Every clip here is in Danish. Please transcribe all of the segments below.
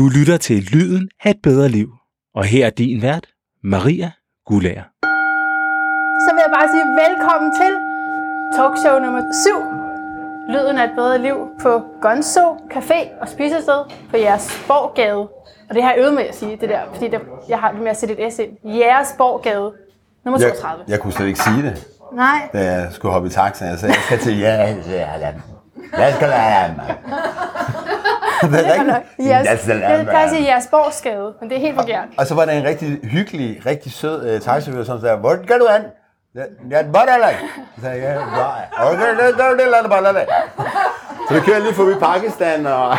Du lytter til Lyden af et bedre liv. Og her er din vært, Maria Gulager. Så vil jeg bare sige velkommen til talkshow nummer 7. Lyden af et bedre liv på Gonzo Café og Spisested på Jægersborggade. Og det har jeg øvet med at sige, det der, fordi det, jeg har det med at sætte et S ind. Jægersborggade, nummer Jeg, 32. jeg kunne slet ikke sige det, Nej, da jeg skulle hoppe i taxaen. Jeg sagde, jeg skal til ja, ja, ja. Jeg skal mand. Det det nok. Jeg Yes. Jeg plejer at være sige Jægersborgsgade, men det er helt forkert. Og så var der en rigtig hyggelig, rigtig sød uh, taxichauffør, som sagde, hvor skal du hen? Ja, Ja, bare eller Så sagde jeg, ja, bare. Okay, det gør det, lad det bare, lad det. Så vi kører lige forbi Pakistan, og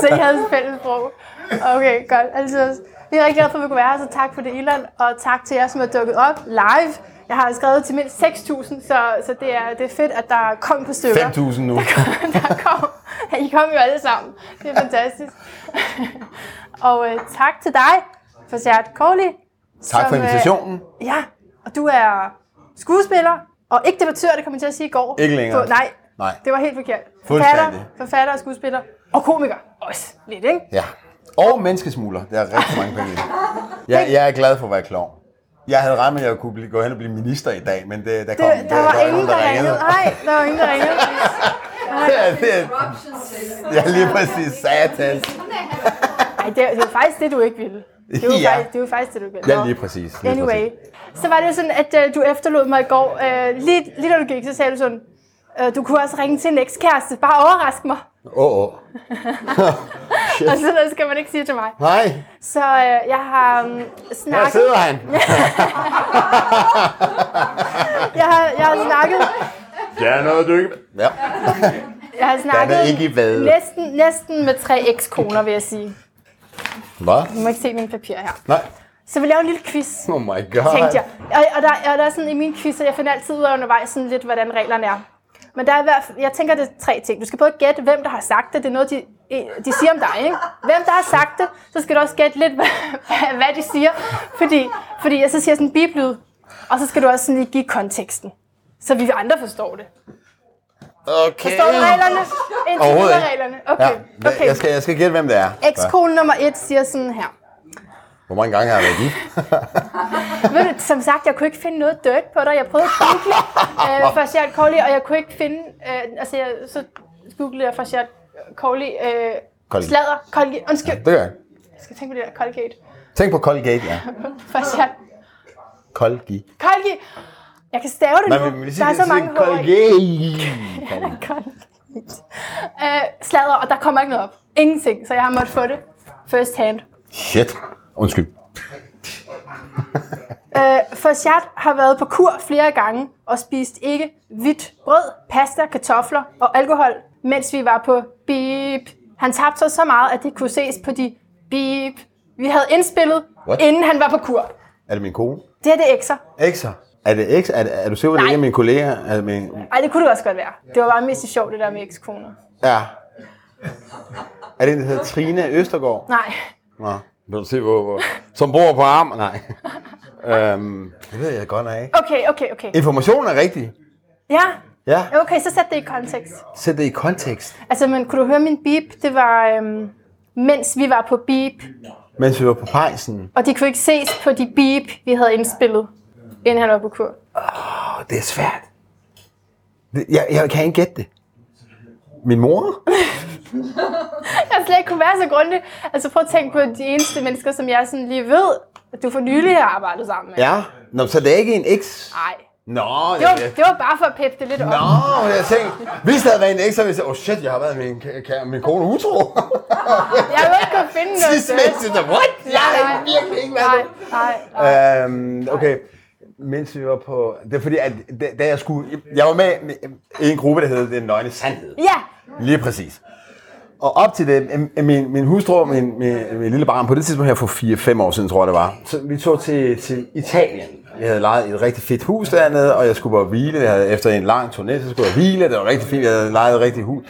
Så I havde et fælles sprog. Okay, godt. Altså, vi er rigtig glade for, at vi kunne være her, så tak for det, Ilan. Og tak til jer, som er dukket op live. Jeg har skrevet til mindst 6.000, så, så det, er, det er fedt, at der kom på stykker. 5.000 nu. der kom. Ja, I kom jo alle sammen. Det er fantastisk. og øh, tak til dig, Fasert Korli. Tak for invitationen. Øh, ja, og du er skuespiller, og ikke debattør, det kom jeg til at sige i går. Ikke længere. På, nej, Nej. det var helt forkert. Forfatter, forfatter og skuespiller. Og komiker også. Lidt, ikke? Ja. Og menneskesmugler. Der er rigtig mange penge i det. Jeg, jeg er glad for at være klovn. Jeg havde regnet med, at jeg kunne blive, gå hen og blive minister i dag, men det, der kom Det, der var ingen, der ringede. Nej, der var ingen, der ringede. Ja, det er, ja, lige præcis. Satans. Nej, det, er- det var faktisk det, du ikke ville. Det var, Ja. faktisk, det var faktisk det, du ville. Ja, lige præcis. Lige Anyway, præcis. så var det sådan, at øh, du efterlod mig i går. Øh, lige, lige da du gik, så sagde du sådan, øh, du kunne også ringe til en ekskæreste. Bare overrask mig. Åh, oh, oh. Og sådan noget skal man ikke sige til mig. Nej, Så øh, jeg har um, her snakket... sidder han. Jeg har, jeg har snakket... Det er noget, du ikke... Ja. Jeg har snakket ikke i næsten, næsten med tre ekskoner, vil jeg sige. Hvad? Du må ikke se mine papirer her. Nej. Så vi laver en lille quiz. Oh my god. tænkte jeg. Og, og, der, og der er sådan i min quiz, at jeg finder altid ud af undervejs sådan lidt, hvordan reglerne er. Men der er i hvert fald, jeg tænker, det er tre ting. Du skal både gætte, hvem der har sagt det. Det er noget, de, de siger om dig, ikke? Hvem der har sagt det, så skal du også gætte lidt, hvad, hvad de siger. Fordi, fordi jeg så siger sådan en biblyd, og så skal du også sådan lige give konteksten. Så vi andre forstår det. Okay. Forstår du reglerne? Indtil reglerne. Okay, Ja, okay. jeg, skal, jeg skal gætte, hvem det er. Ekskone nummer et siger sådan her. Hvor mange gange har jeg været gift? Ved du, som sagt, jeg kunne ikke finde noget dirt på dig. Jeg prøvede at google øh, Farshad Kohli, og jeg kunne ikke finde... Øh, altså, jeg, så googlede jeg Farshad Kohli... Øh, Kohli. Sladder. Colgate. Undskyld. Det gør jeg. Jeg skal tænke på det der. Colgate. Tænk på Colgate, ja. Farshad. Colgate. Colgate. Jeg kan stave det Nej, nu. men der er så mange hår. Colgate. Øh, sladder, og der kommer ikke noget op. Ingenting. Så jeg har måttet få det first hand. Shit. Undskyld. Øh, Farshad har været på kur flere gange og spist ikke hvidt brød, pasta, kartofler og alkohol, mens vi var på beep. Han tabte sig så meget, at det kunne ses på de beep. Vi havde indspillet, What? inden han var på kur. Er det min kone? Det er det ekser. Ekser. Er det eks? Er, det, er du sikker på, at det ikke er min kollega? Er det min... Ej, det kunne det også godt være. Det var bare mest sjovt, det der med ekskoner. Ja. Er det en, der hedder Trine Østergaard? Nej. Nå. Vil du se, hvor, hvor... Som bor på arm? Nej. øhm, det ved jeg godt ikke. Okay, okay, okay. Informationen er rigtig. Ja, Ja. okay, så sæt det i kontekst. Sæt det i kontekst. Altså, men kunne du høre min beep? Det var, øhm, mens vi var på beep, Mens vi var på pejsen. og de kunne ikke ses på de beep, vi havde indspillet, inden han var på kur. Åh, det er svært. Jeg, jeg kan ikke gætte det. Min mor? Jeg slet ikke kunne være så grundig. Altså prøv at tænke på de eneste mennesker, som jeg sådan lige ved, at du for nylig har arbejdet sammen med. Ja. Nå, så det er ikke en eks? Nej. Nå, Det var, det var bare for at peppe det lidt op. Nå, jeg tænkte, hvis der havde været en eks, så ville jeg sige, oh shit, jeg har været med min, min kone utro. Jeg vil ikke kunne finde noget jeg what? Jeg har Nej. virkelig ikke Nej, været nej, nej. Øhm, okay, mens vi var på... Det er fordi, at da, da jeg skulle... Jeg var med i en gruppe, der hed Den Nøgne Sandhed. Ja, Lige præcis. Og op til det, min, min hustru og min, min, min lille barn, på det tidspunkt her for 4-5 år siden, tror jeg det var, så vi tog til, til Italien. Jeg havde lejet et rigtig fedt hus dernede, og jeg skulle bare hvile. Jeg havde, efter en lang turné, så skulle jeg hvile. Det var rigtig fint. Jeg havde lejet et rigtig hus.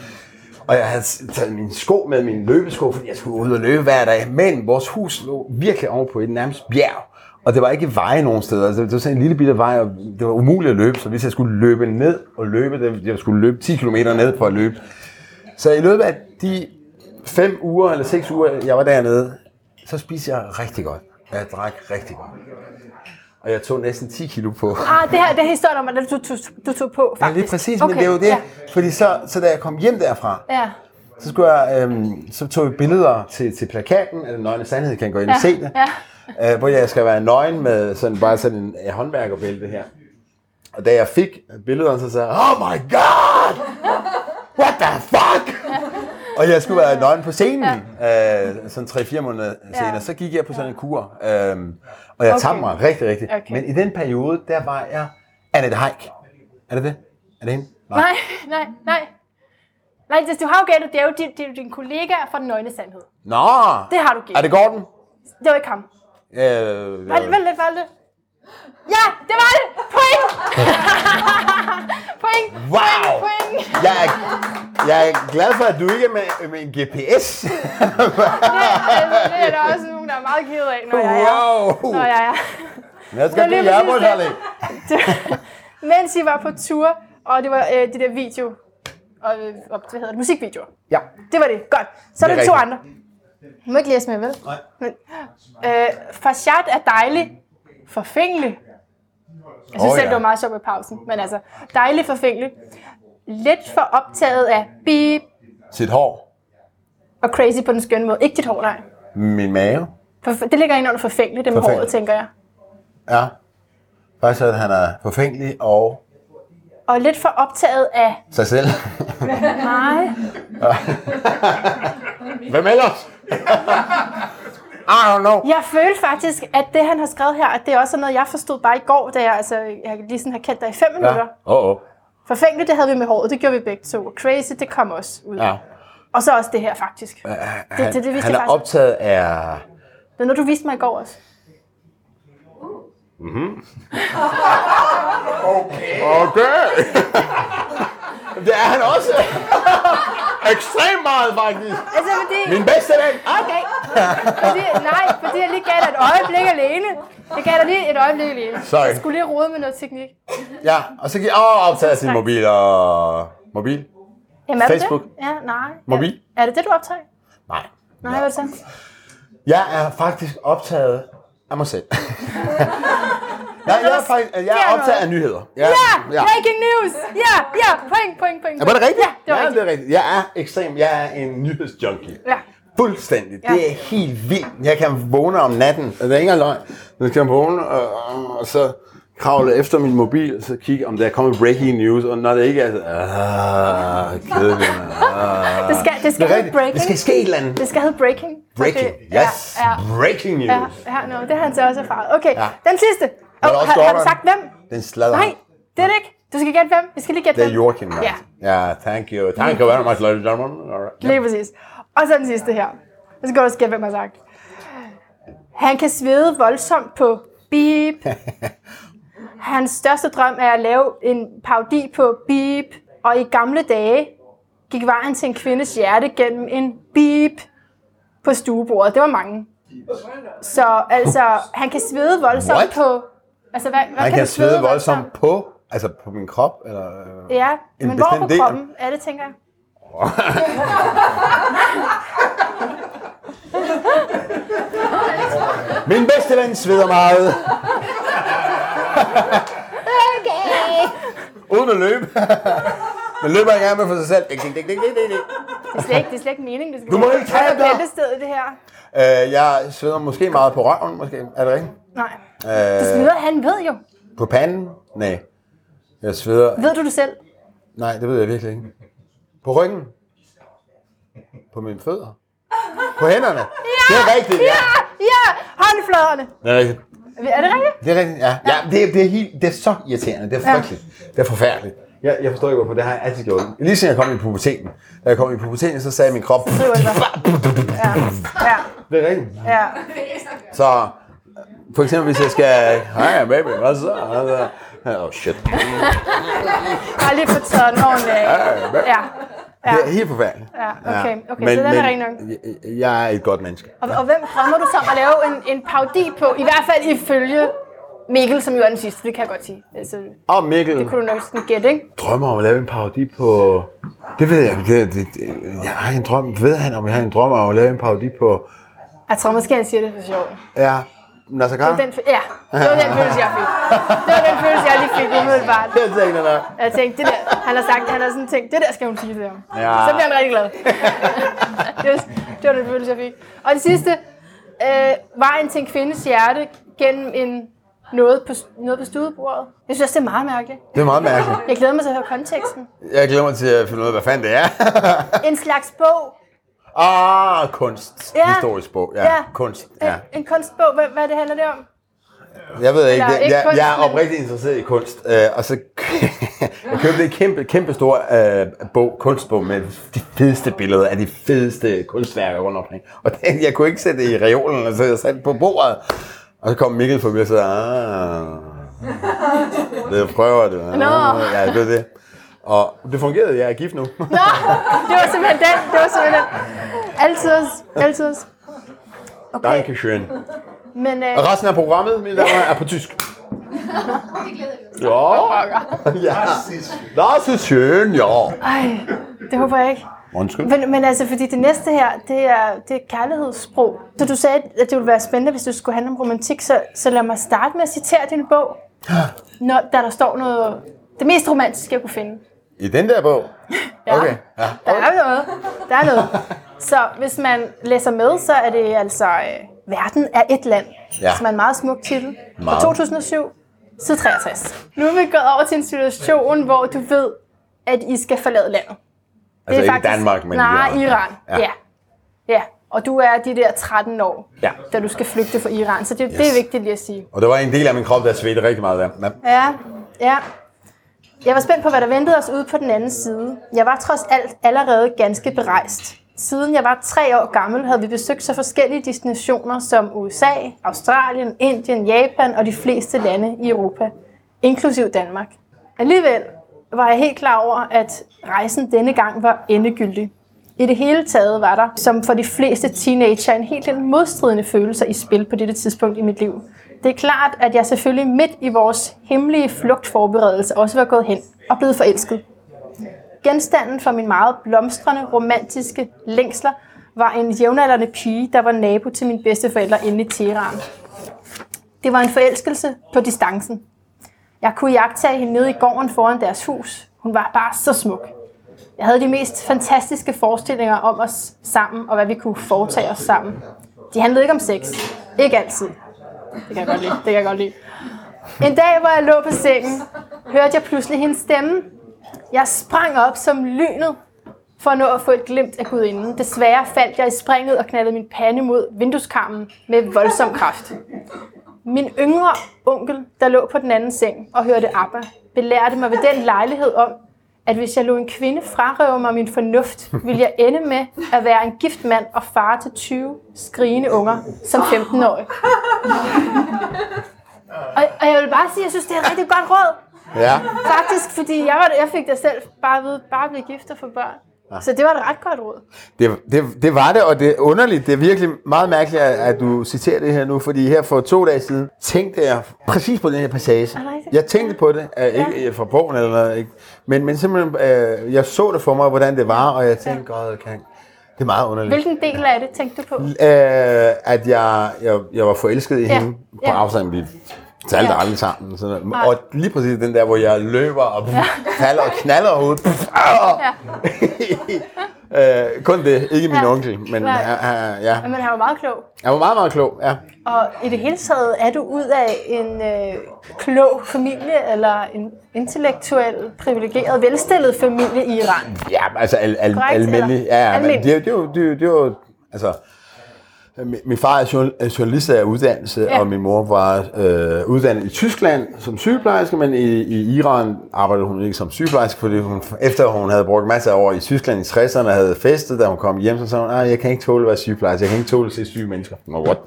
Og jeg havde taget mine sko med, mine løbesko, fordi jeg skulle ud og løbe hver dag. Men vores hus lå virkelig oven på et nærmest bjerg. Og det var ikke veje nogen steder. Altså, det var sådan en lille bitte vej, og det var umuligt at løbe. Så hvis jeg skulle løbe ned og løbe, det- jeg skulle løbe 10 km ned for at løbe. Så i løbet af de fem uger eller seks uger, jeg var dernede, så spiste jeg rigtig godt. Jeg drak rigtig godt. Og jeg tog næsten 10 kilo på. Ah, det her det er historien om, at du, du, du tog på, Ja, faktisk. lige præcis, men det er jo det. Ja. Fordi så, så da jeg kom hjem derfra, ja. så, skulle jeg, øhm, så tog jeg billeder til, til plakaten, eller Nøgne Sandhed, kan gå ind og Ja, se det. ja. Øh, hvor jeg skal være nøgen med sådan, bare sådan en øh, håndværkerbælte her. Og da jeg fik billederne, så sagde jeg, oh my god! What the fuck? Og jeg skulle være nøgen på scenen, ja. øh, sådan 3-4 måneder senere. Ja. Så gik jeg på sådan en kur, øh, og jeg Okay. tabte mig rigtig, rigtig. Okay. Men i den periode, der var jeg Annette Haik. Er det det? Er det hende? Nej, nej, nej. Nej, det, du har jo gættet, det er jo din, jo din kollega fra Den Nøgne Sandhed. Nå! Det har du gættet. Er det Gordon? Det var ikke ham. Øh, Vent, vent lidt, lidt. Ja, det var det! Point! point! Wow! Point! Jeg er, jeg er glad for, at du ikke er med, med en GPS. Det, altså, det er der også nogen, der er meget ked af, når jeg er. wow! Når jeg er. Jeg skal Det blive Jørgen det. Mens I var på tur, og det var øh, de der video, og, øh, og hvad hedder det, musikvideoer. Ja. Det var det. Godt. Så er Det der er to andre. Du må ikke læse mere, vel? Nej. Men, øh, Farshad er dejlig. Forfængelig. Jeg synes Åh, selv, ja. det var meget sjovt med pausen. Men altså, dejlig forfængelig. Lidt for optaget af beep Sit hår. og crazy på den skønne måde. Ikke dit hår, nej. Min mave. For, det ligger ind under forfængelig, det med Forfængelig. håret, tænker jeg. Ja. Faktisk at han er forfængelig og Og lidt for optaget af... sig selv. Nej. Hvem ellers? I don't know. Jeg følte faktisk, at det, han har skrevet her, at det også er noget, jeg forstod bare i går, da jeg, altså, jeg lige sådan har kendt dig i fem minutter. Ja. Oh, oh. Forfængelig, det havde vi med håret, det gjorde vi begge to. Crazy, det kom også ud. Ja. Og så også det her, faktisk. Det, Han, det, det vidste han er faktisk. optaget af... Det er noget, du viste mig i går også. Okay. det er han også. Ekstremt meget, faktisk. Altså, fordi... Min bedste ven. Okay. Fordi, nej, fordi jeg lige gav dig et øjeblik alene. Jeg gav dig lige et øjeblik alene. Sorry. Jeg skulle lige rode med noget teknik. Ja, og så giver åh, optaget af sin mobil og... Mobil? Jamen, er Facebook. Det? Ja, nej. Mobil? Er, er det det, du optager? Nej. Nej, hvad er det så? Jeg er faktisk optaget af mig selv. Nej, jeg er, faktisk, jeg er optaget af nyheder. Jeg, Ja, breaking news! Ja, ja, point, point, point. Ja, var det rigtigt? Ja, det var ja, rigtigt. det er rigtigt. Jeg er ekstrem. Jeg er en nyhedsjunkie. Ja. Fuldstændig. Ja. Det er helt vildt. Jeg kan vågne om natten. Det er ikke engang løgn. Jeg kan vågne og, og så kravle efter min mobil, og så kigge, om der er kommet breaking news, og når det ikke er, så, ah, kedeligt. Ah. Det skal, det skal er hedde breaking. Det skal ske et eller andet. Det skal hedde breaking. Breaking. Okay, ja, Yes. Ja, Breaking ja, news. ja, no, det har han så også erfaret. Okay, Ja. den sidste. Oh, har, har du sagt hvem? Den sladder. Nej, det er det ikke. Du skal gætte hvem. Vi skal lige gætte Det er hvem. Joachim. Ja, Ja, thank you. Thank you very much, ladies and gentlemen. All right. lige præcis. Og så den sidste her. Så skal du også gætte, hvem har sagt. Han kan svede voldsomt på beep. Hans største drøm er at lave en parodi på beep. Og i gamle dage gik vejen til en kvindes hjerte gennem en beep på stuebordet. Det var mange. Så altså, han kan svede voldsomt What? på... Altså, hvad, hvad Han kan du svede voldsomt på, altså på min krop, eller... øh, Ja, En men hvor på del. kroppen er det, tænker jeg? Min bedste ven sveder meget. Okay. Uden at løbe. Men løber ikke engang med for sig selv. Ding, ding, ding, ding, ding, ding. Det er slet ikke, det er slet ikke meningen, det skal Du må ikke tage Er dig. bæltested i det her? Øh, jeg sveder måske meget på røven, måske. Er det rigtigt? Nej. Øh, Du smider, han ved jo. på panden? Nej. Jeg sveder... Ved du det selv? Nej, det ved jeg virkelig ikke. På ryggen? På mine fødder? På hænderne? Det er rigtigt, ja. Ja, ja, håndfladerne. Det er rigtigt. Er det rigtigt? Det er rigtigt, ja. ja det, er, det, er helt, det er så irriterende. Det er Ja. frygteligt. Det er forfærdeligt. Jeg, jeg forstår ikke, hvorfor det har jeg altid gjort. Lige siden jeg kom i puberteten. Da jeg kom i puberteten, så sagde min krop... Det. Ja, ja, Det er rigtigt. ja. Så for eksempel, hvis jeg skal... Hej, baby, hvad så? Altså, Oh, shit. Jeg har lige fået taget den ordentligt af. Ja, ja. Det er helt forfærdeligt. Ja, okay, okay, så den er ren nok. jeg, jeg er et godt menneske. Og, og hvem drømmer du så om at lave en, en parodi på? I hvert fald ifølge Mikkel, som jo er den sidste, det kan jeg godt sige. Altså, Og Mikkel det kunne du nok sådan gætte, ikke? drømmer om at lave en parodi på... Det ved jeg, det, det, det, jeg har en drøm. Ved han, om jeg har en drøm om at lave en parodi på... Jeg tror måske, han siger det for sjov. Ja, Nasser Khan? Den, ja, det var den følelse, jeg fik. Det var den følelse, jeg lige fik umiddelbart. Det tænkte jeg nok. Jeg tænkte, det der, han har sagt, han har sådan tænkt, det der skal hun sige til ham. Ja. Så bliver han rigtig glad. det, var, det var den følelse, jeg fik. Og det sidste, øh, vejen til en kvindes hjerte gennem en noget på, noget på studebordet. Jeg synes også, det er meget mærkeligt. Det er meget mærkeligt. Jeg glæder mig til at høre konteksten. Jeg glæder mig til at finde ud af, hvad fanden det er. En slags bog. Ah, kunst. Ja. Historisk bog. Ja, Ja. kunst. En, Ja. en kunstbog. Hvad, hvad det handler det om? Jeg ved ikke, Eller ikke jeg, kunst, jeg er oprigtigt interesseret i kunst, øh, og så jeg købte en kæmpe, kæmpe stor øh, bog, kunstbog med de fedeste billeder af de fedeste kunstværker rundt omkring. Og den, jeg kunne ikke sætte i reolen, så jeg satte på bordet. Og så kom Mikkel forbi og sagde, ah, det prøver du. Nå. Ja, det er det. Og det fungerede, jeg er gift nu. Nå, det var simpelthen den. Det var simpelthen den. Altid os. Altid os. Okay, Dankeschön. men øh, Og resten af programmet, mine damer, er på tysk. Ja. Ja. Das ist schön, ja. ej, det håber jeg ikke. Undskyld. Men, men altså, fordi det næste her, det er, det er kærlighedssprog. Så du sagde, at det ville være spændende, hvis du skulle handle om romantik, så, så lad mig starte med at citere din bog, når, der der står noget, det mest romantiske, jeg kunne finde. I den der bog? Ja. Okay. Ja. Der er noget. Der er noget. Så hvis man læser med, så er det altså øh, Verden er et land, Ja. som er en meget smuk titel. Fra Meget. 2007, side 63. Nu er vi gået over til en situation, hvor du ved, at I skal forlade landet. Altså ikke Danmark, men Nej, Iran. Iran. Ja. Ja. ja. Ja, og du er de der 13 år, Ja. da du skal flygte fra Iran. Så det, yes. det er vigtigt lige at sige. Og der var en del af min krop, der svedte rigtig meget der. Men Ja, ja. Jeg var spændt på, hvad der ventede os ude på den anden side. Jeg var trods alt allerede ganske berejst. Siden jeg var tre år gammel, havde vi besøgt så forskellige destinationer som USA, Australien, Indien, Japan og de fleste lande i Europa, inklusiv Danmark. Alligevel var jeg helt klar over, at rejsen denne gang var endegyldig. I det hele taget var der, som for de fleste teenager, en helt del modstridende følelser i spil på dette tidspunkt i mit liv. Det er klart, at jeg selvfølgelig midt i vores hemmelige flugtforberedelse også var gået hen og blevet forelsket. Genstanden for min meget blomstrende, romantiske længsler var en jævnaldrende pige, der var nabo til mine bedsteforældre inde i Teheran. Det var en forelskelse på distancen. Jeg kunne jagtage hende nede i gården foran deres hus. Hun var bare så smuk. Jeg havde de mest fantastiske forestillinger om os sammen, og hvad vi kunne foretage os sammen. De handlede ikke om sex. Ikke altid. Det kan jeg godt lide. Det kan jeg godt lide. En dag, hvor jeg lå på sengen, hørte jeg pludselig hendes stemme. Jeg sprang op som lynet for at nå at få et glimt af gudinden. Desværre faldt jeg i springet og knaldede min pande mod vindueskarmen med voldsom kraft. Min yngre onkel, der lå på den anden seng og hørte ABBA, belærte mig ved den lejlighed om, at hvis jeg lod en kvinde frarøve mig min fornuft, ville jeg ende med at være en gift mand og far til 20 skrigende unger som 15-årig. Og, og jeg vil bare sige, at jeg synes, det er et rigtig godt råd. ja, Faktisk, fordi jeg, var, jeg fik det selv bare ved, bare blive gift og få børn. Så det var et ret godt råd. det, det, det var det, og det er underligt. Det er virkelig meget mærkeligt, at, at du citerer det her nu, fordi her for to dage siden tænkte jeg præcis på den her passage. Jeg tænkte på det, uh, ikke ja. fra bogen eller noget, ikke? Men, men simpelthen, uh, jeg så det for mig, hvordan det var, og jeg tænkte, godt, kan. Det er meget underligt. Hvilken del af det tænkte du på? Øh, at jeg, jeg, jeg var forelsket i Ja, hende på ja. afstand. Vi talte Ja. aldrig sammen. Sådan noget. Og lige præcis den der, hvor jeg løber og falder og knaller hovedet. øh, kun det, ikke min Ja. onkel. Men Nej. uh, uh, ja. Men han var meget klog. jeg var meget, meget klog. Ja. Og i det hele taget er du ud af en øh, klog familie, eller en intellektuel, privilegeret, velstillet familie i Iran. Ja, altså al, al, Korrekt, almindelig. Ja, ja, Almindelig. det, det, jo- det, det, jo- altså, min- far er journal- journalist af uddannelse, Ja. ja. og min mor var øh, uddannet i Tyskland som sygeplejerske, men i, i Iran arbejdede hun ikke som sygeplejerske, fordi hun, efter hun havde brugt masser af år i Tyskland i 60'erne og havde festet, da hun kom hjem, så sagde hun, "Ej, jeg kan ikke tåle at være sygeplejerske, jeg kan ikke tåle at se syge mennesker. Nå, what?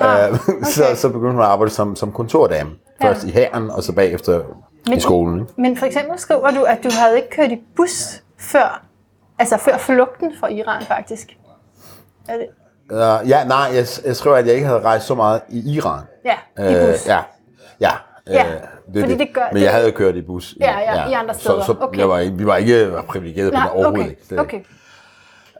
Ah, Øh, så, så begyndte hun at arbejde som, som kontordame. Ja. Først i hæren, og så bagefter Men- i skolen. Men for eksempel skriver du, at du havde ikke kørt i bus før, altså før flugten fra Iran faktisk. Er det? Uh, ja, nej, jeg, jeg skriver, at jeg ikke havde rejst så meget i Iran. Ja, i bus. ja. Ja. Ja, det, fordi det gør- men jeg havde kørt i bus. Ja, ja, i andre steder. Så, så Okay. jeg var, ikke- vi var ikke privilegeret på Nej, det overhovedet okay. Det- okay.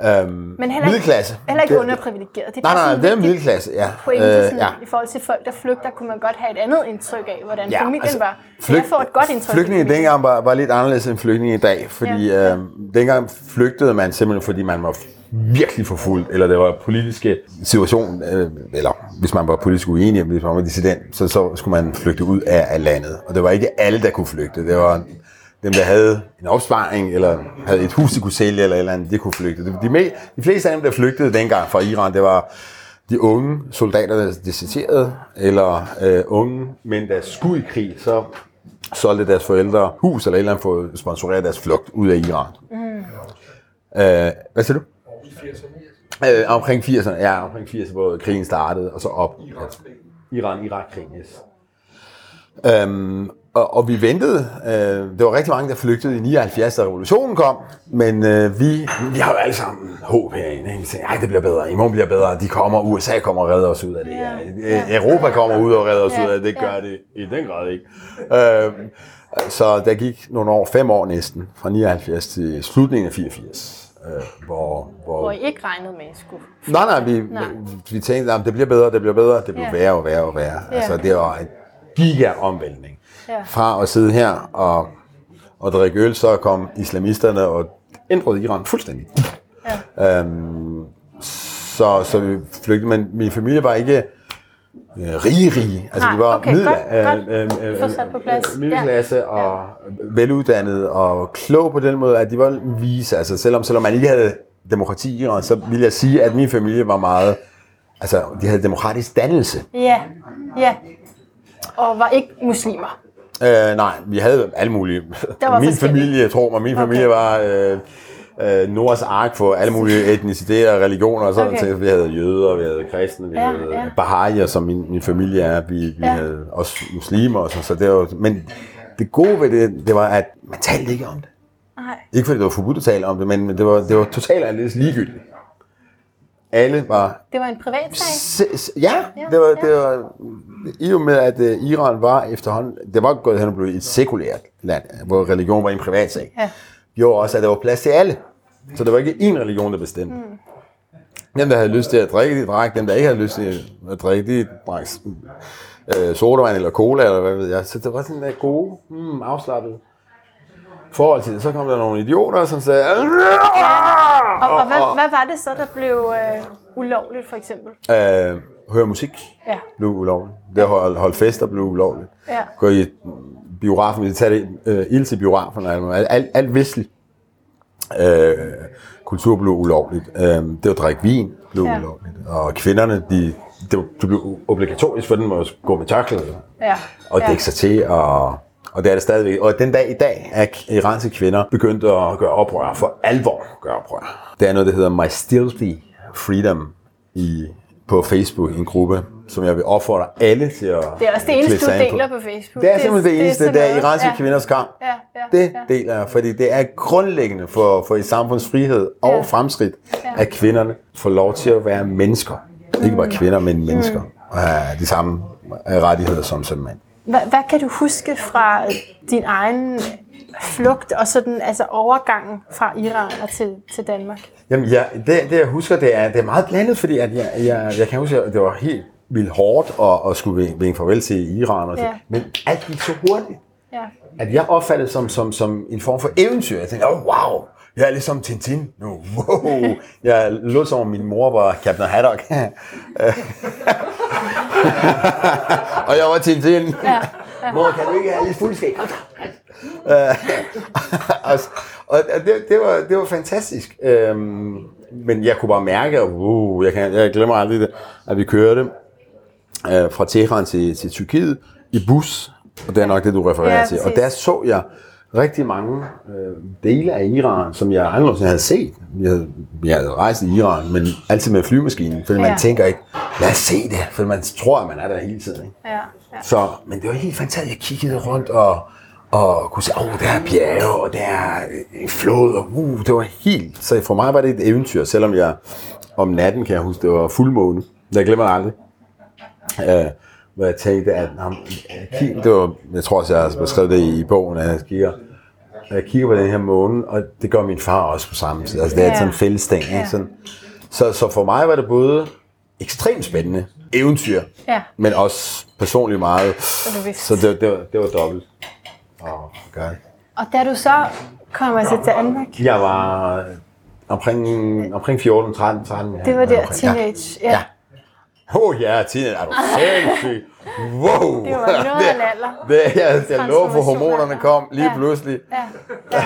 Øhm, Men heller ikke, middelklasse. heller ikke underprivilegeret. Det er Nej, nej, sådan det er middelklasse, ja. pointe, Øh, ja. i forhold til folk, der flygter, kunne man godt have et andet indtryk af, hvordan ja, familien altså, var. Så jeg får et godt indtryk. Flygtninge dengang var, var lidt anderledes end flygtninge i dag, fordi Ja, ja, ja. Øh, dengang flygtede man simpelthen, fordi man var virkelig forfulgt, eller det var politiske situation, øh, eller hvis man var politisk uenig, hvis man var dissident, så, så skulle man flygte ud af, af landet. Og det var ikke alle, der kunne flygte. Det var dem, der havde en opsparing, eller havde et hus, de kunne sælge, eller et eller andet, de kunne flygte. De, de, de fleste af dem, der flygtede dengang fra Iran, det var de unge soldater, der deserterede, eller øh, unge mænd, der skulle i krig, så solgte deres forældre hus eller et eller andet for at sponsorere deres flugt ud af Iran. Mm. Øh, hvad siger du? Øh, omkring 80'erne, ja, omkring 80'erne, hvor krigen startede, og så op. Altså, Iran-Irak-krigen, yes. Øhm, og, og vi ventede. Øh, det var rigtig mange, der flygtede i 79, da revolutionen kom. Men øh, vi, vi har jo alle sammen håb herinde. Ikke? Vi tænker, Ej, det bliver bedre. I morgen bliver bedre. De kommer. USA kommer og redder os ud af det her. Ja. Europa kommer ud og redder os Ja. ud af det. Det gør det i den grad ikke. Øhm, så der gik nogle år, fem år næsten, fra 79 til slutningen af 84. Øh, hvor, hvor, Hvor I ikke regnede med, at I skulle. Nej, nej, vi, Nej. vi tænkte, at det bliver bedre, det bliver bedre, det bliver Ja. værre og værre og værre. Ja. Altså, det var en giga omvæltning. Ja. Fra at sidde her og, og drikke øl, så kom islamisterne og ændrede Iran fuldstændig. Ja. Øhm, så, så vi flygtede, men min familie var ikke øh, rige, rige. Altså, Nej, vi var okay, middel, godt, øh, øh, øh, sat på plads. øh, middelklasse og veluddannede og klog på den måde, at de var vise. Altså, selvom, selvom man ikke havde demokrati i så vil jeg sige, at min familie var meget... Altså, de havde demokratisk dannelse. Ja, ja. Og var ikke muslimer. Øh, nej, vi havde alle mulige. var min familie, tror mig, min familie var øh, øh, Nords ark for alle mulige etniciteter og religioner. Og sådan Okay. okay. Vi havde jøder, vi havde kristne, vi Ja, ja, havde ja. ja. bahaier, som min, min familie er. Vi, vi Ja. ja. havde også muslimer. Og så, så det var, men det gode ved det, det var, at man talte ikke om det. Nej. Ikke fordi det var forbudt at tale om det, men det var, det var totalt anderledes ligegyldigt. Alle var Det var en privat sag. Se- Ja, det var, det var i og med, at uh, Iran var efterhånden, det var gået hen og blevet et sekulært land, hvor religion var en privat sag, Ja. gjorde også, at der var plads til alle. Så der var ikke én religion, der bestemte. Mm. Dem, der havde lyst til at drikke, de drak. Dem, der ikke havde lyst til at drikke, de drak øh, sodavand eller cola, eller hvad ved jeg. Så det var sådan der gode, mm, afslappede forhold til det. Så kom der nogle idioter, som sagde... Og, og hvad, hvad var det så, der blev øh, ulovligt, for eksempel? Øh, høre musik Ja. blev ulovligt. Det at holde, holde fester blev ulovligt. Ja. Gå i biografen, vi tager det øh, ild til biografen, alt, alt, alt vestligt øh, kultur blev ulovligt. Øh, det at drikke vin blev Ja. ja. ulovligt. Og kvinderne, de, det, var, det blev obligatorisk for dem at gå med tørklæde Ja. og ja. dække sig til, og, og det er det stadigvæk. Og den dag i dag er iranske kvinder begyndt at gøre oprør, for alvor gøre oprør. Der er noget, der hedder My Stilthy Freedom i, på Facebook, en gruppe, som jeg vil opfordre alle til at Det er også det eneste, du ind på. deler på Facebook. Det er simpelthen det eneste, det, er iranske ja. kvinders kamp. Ja, ja, Det ja. deler jeg, fordi det er grundlæggende for, for et samfunds frihed og Ja. fremskridt, at kvinderne får lov til at være mennesker. Ikke bare kvinder, men mennesker. Og have de samme rettigheder som, som mand. Hvad, hvad kan du huske fra din egen flugt og sådan, altså overgangen fra Iran og til, til Danmark? Jamen, ja, det, det jeg husker, det er, det er meget blandet, fordi at jeg, jeg, jeg kan huske, at det var helt vildt hårdt at, at skulle vinke- farvel til Iran. Og så, Ja. Men alt gik så hurtigt, Ja. at jeg opfattede som, som, som en form for eventyr. Jeg tænkte, oh, wow, jeg er ligesom Tintin nu. Wow. Jeg lå som om min mor var Captain Haddock. og jeg var Tintin. Ja. Mor, kan du ikke have lidt fuldskab? Og, og det, det, var, det var fantastisk. Øhm, men jeg kunne bare mærke, at uh, jeg, kan, jeg glemmer aldrig det, at vi kørte øh, fra Teheran til, til Tyrkiet i bus. Og det er nok det, du refererer Ja, til. Og der så jeg rigtig mange øh, dele af Iran, som jeg aldrig havde set. Jeg havde, jeg havde rejst i Iran, men altid med flymaskinen, fordi Ja. man tænker ikke, lad os se det, for man tror, at man er der hele tiden. Ikke? Ja, ja. Så, men det var helt fantastisk. Jeg kiggede rundt og, og kunne se, åh, oh, der er bjerge, og der er en flod, og uh, det var helt... Så for mig var det et eventyr, selvom jeg om natten, kan jeg huske, det var fuldmåne. Jeg glemmer det aldrig. Uh, hvor jeg tænkte, at ham, Kim, det var, jeg tror også, jeg har beskrevet det i, i bogen, at jeg kigger, når jeg kigger på den her måne, og det gør min far også på samme tid. Altså, det er Ja. sådan en fælles ting. Ja. Ikke? Sådan. Så, så for mig var det både ekstremt spændende eventyr, Ja. men også personligt meget. vidste. Så det, det, var, det var dobbelt. Åh, oh, God. Og da du så kommer til Danmark, Jeg var omkring, omkring 14, 13, 13. det var der omkring- teenage. Ja. Ja. Åh oh, ja, teenage. Er du sindssyg? Wow. Det var noget af alder. Det, jeg, jeg lå for hormonerne kom lige Ja. pludselig. Ja. Ja.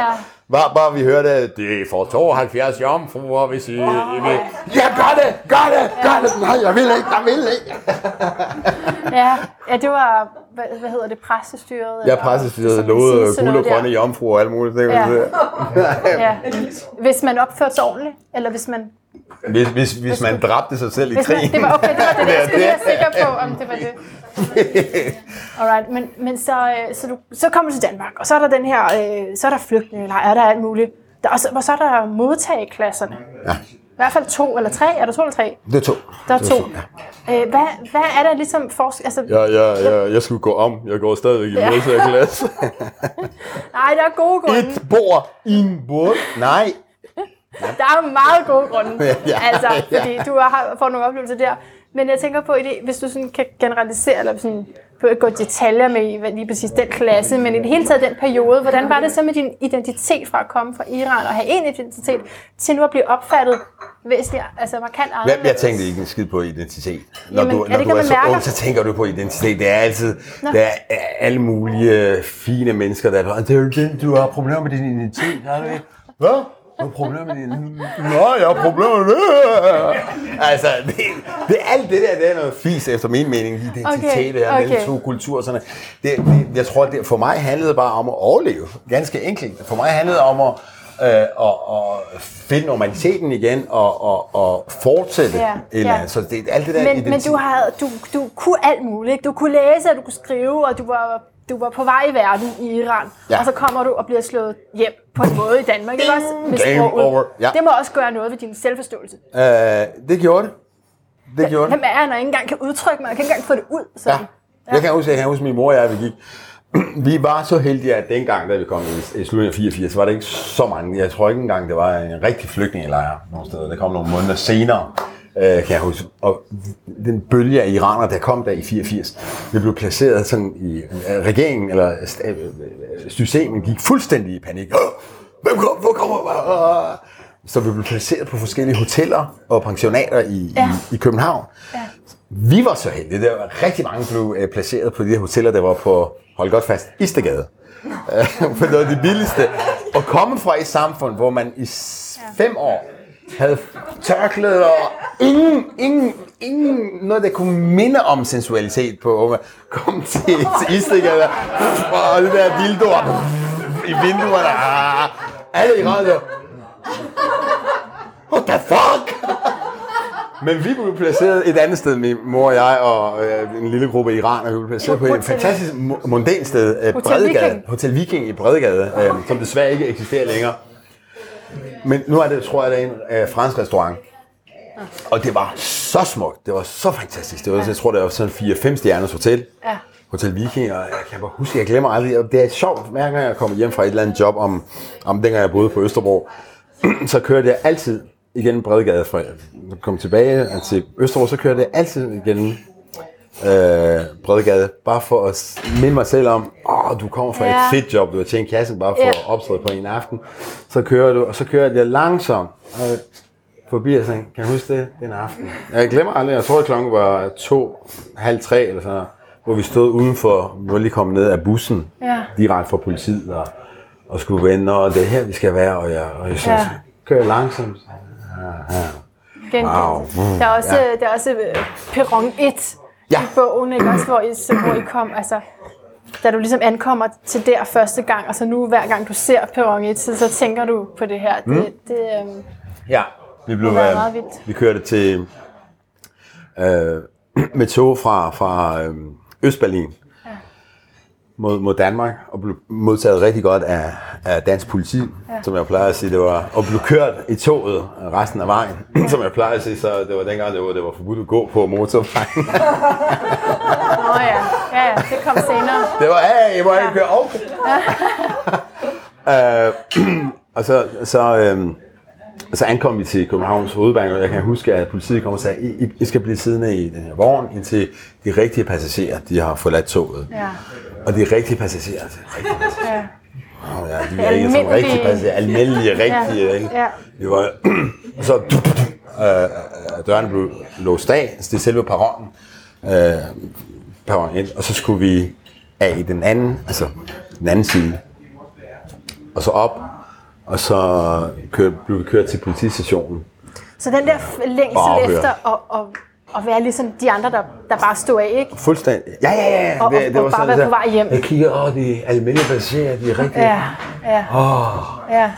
ja. Bare, bare vi hørte, det er for 72 jomfruer, hvis I, I vil. Ja, gør det! Gør det! Gør det! Nej, jeg vil ikke! Jeg vil ikke! Ja, ja, det var, hvad, hvad hedder det, præstestyret? Eller- præstestyret lovede guld og grønne jomfruer og alt muligt. Det, Ja. ja. Ja. Hvis man opførte sig ordentligt, eller hvis man... hvis, hvis, hvis man dræbte sig selv i man krigen. det var okay, det var det, jeg skulle være er sikker på, om det var det. Alright, men, men så, øh, så, du, så kommer du til Danmark, og så er der den her, øh, så er der flygtningelejre, der er alt muligt. Der, og, så, og så er der modtageklasserne. Ja. I hvert fald to eller tre. Er der to eller tre? Det er to. Der er Det to. ja. Øh, hvad, hvad er der ligesom forskel? Altså, Ja, ja, ja, jeg skulle gå om. Jeg går stadigvæk i Ja. modtagerklasse. Nej, der er gode grunde. Et bord i en båd. Nej. Der er meget gode grunde. Ja, altså, ja. fordi du har fået nogle oplevelser der. Men jeg tænker på, det, hvis du sådan kan generalisere, eller sådan, på at gå detaljer med i lige præcis den klasse, men i det hele taget den periode, hvordan var det så med din identitet fra at komme fra Iran og have en identitet, til nu at blive opfattet væsentligt, altså markant anderledes? jeg tænkte ikke en skid på identitet. Når Jamen, du, er når det du er så mærker? ung, så tænker du på identitet. Det er altid, Nå. der er alle mulige fine mennesker, der er, det er jo den, du har problemer med din identitet, har du ikke? Hvad? Du har problemer med din Nå, jeg har problemer med det. Altså, det, det, alt det der, det er noget fis efter min mening. Identitet Okay, og mellem okay. to kulturer. Sådan det, det, jeg tror, det, for mig handlede det bare om at overleve. Ganske enkelt. For mig handlede det om at, øh, at, at finde normaliteten igen og, og, og fortsætte Ja, eller ja. Så det, alt det der Men, men identitet- du, havde, du, du kunne alt muligt. Ikke? Du kunne læse, og du kunne skrive, og du var, du var på vej i verden i Iran. Ja. Og så kommer du og bliver slået hjem på en måde i Danmark. Ikke også? Med Game sproget. over. Ja. Det må også gøre noget ved din selvforståelse. Øh, det gjorde det. Det gjorde det. Hvem er jeg, når jeg ikke engang kan udtrykke mig? Jeg kan ikke engang få det ud. Ja. Sådan. Jeg kan huske, jeg kan huske min mor og jeg, vi gik. Vi var så heldige, at dengang, da vi kom i, i slutningen af 84, var det ikke så mange. Jeg tror ikke engang, det var en rigtig flygtningelejr nogle steder. Det kom nogle måneder senere, øh, kan jeg huske. Og den bølge af iranere, der kom der i 84, vi blev placeret sådan i øh, regeringen, eller øh, systemet gik fuldstændig i panik. Hvem kommer? Hvor kommer? Så vi blev placeret på forskellige hoteller og pensionater i, Ja. i, i København. Ja. Vi var så heldige. Der var rigtig mange blev øh, placeret på de her hoteller, der var på, hold godt fast, Istegade. For det var det billigste. At komme fra et samfund, hvor man i fem år havde tørklæder og ingen, ingen, ingen noget, der kunne minde om sensualitet på unge. Kom til, til Istegade og det der dildoer i vinduerne. Ah, Alle i rette. What the fuck? Men vi blev placeret et andet sted, min mor og jeg og øh, en lille gruppe iranere, vi blev placeret på et fantastisk mo- mondænt sted, øh, Hotel Bredegade. Viking. Hotel Viking i Bredegade, øh, som desværre ikke eksisterer længere. Men nu er det, tror jeg, det er en øh, fransk restaurant. Og det var så smukt, det var så fantastisk. Det var, jeg tror, det var sådan 4-5 stjerners hotel. Ja. Hotel Viking, og jeg kan bare huske, jeg glemmer aldrig, og det er sjovt, hver gang jeg kommer hjem fra et eller andet job, om, om dengang jeg boede på Østerbro, så kørte jeg altid igennem Bredegade, fra kom tilbage til Østerbro, så kørte jeg altid igennem øh, Bredegade, bare for at minde mig selv om, åh, du kommer fra Ja. et fedt job, du har tjent kassen bare for Ja. at optræde på en aften. Så kører du, og så kører jeg langsomt øh, forbi og tænker, kan du huske det, den aften? Jeg glemmer aldrig, jeg tror, at klokken var to, halv tre eller sådan noget, hvor vi stod udenfor, var lige kommet ned af bussen, Ja. direkte fra politiet, og, og skulle vende, og det er her, vi skal være, og jeg, og jeg så, Ja. ja. kører langsomt. Gen- Wow. Der er også, Ja. der er også øh, perron 1 Ja. i bogen, ikke? Også, hvor, I, så- hvor I kom, altså, da du ligesom ankommer til der første gang, og så nu hver gang du ser perron 1, så, så tænker du på det her. Det, Mm. det, øhm, Ja, vi blev, Det øh, meget vildt. vi kørte til øh, med tog fra, fra øh, Østberlin. Mod, mod Danmark, og blev modtaget rigtig godt af, af dansk politi, ja. som jeg plejer at sige, det var, og blev kørt i toget resten af vejen, som jeg plejer at sige, så det var dengang, det var, det var forbudt at gå på motorvejen. Nå ja, ja, ja, det kom senere. Det var, ja, jeg må ikke køre okay. øh, og så, så, øhm, så ankom vi til Københavns Hovedbank, og jeg kan huske, at politiet kom og sagde, I, I- skal blive siddende i den her vogn, indtil de rigtige passagerer, de har forladt toget. Ja, Og de rigtige passagerer, de rigtige passagerer. ja. Oh, ja, de er ikke Almindelige- rigtige passagerer, almindelige, rigtige. Ja, ikke? ja. Det var, og så øh, øh, dørene blev låst af, så det er selve perronen, øh, perron ind, og så skulle vi af i den anden, altså den anden side, og så op, og så kør, blev vi kørt til politistationen. Så den der længsel efter at, at, at være ligesom de andre, der, der bare stod af, ikke? Fuldstændig. Ja, ja, ja. Og- og- og bare være der- på vej hjem. Jeg kigger, åh, de er almindelige passagerer, de er rigtig... Ja, ja, Åh, ja,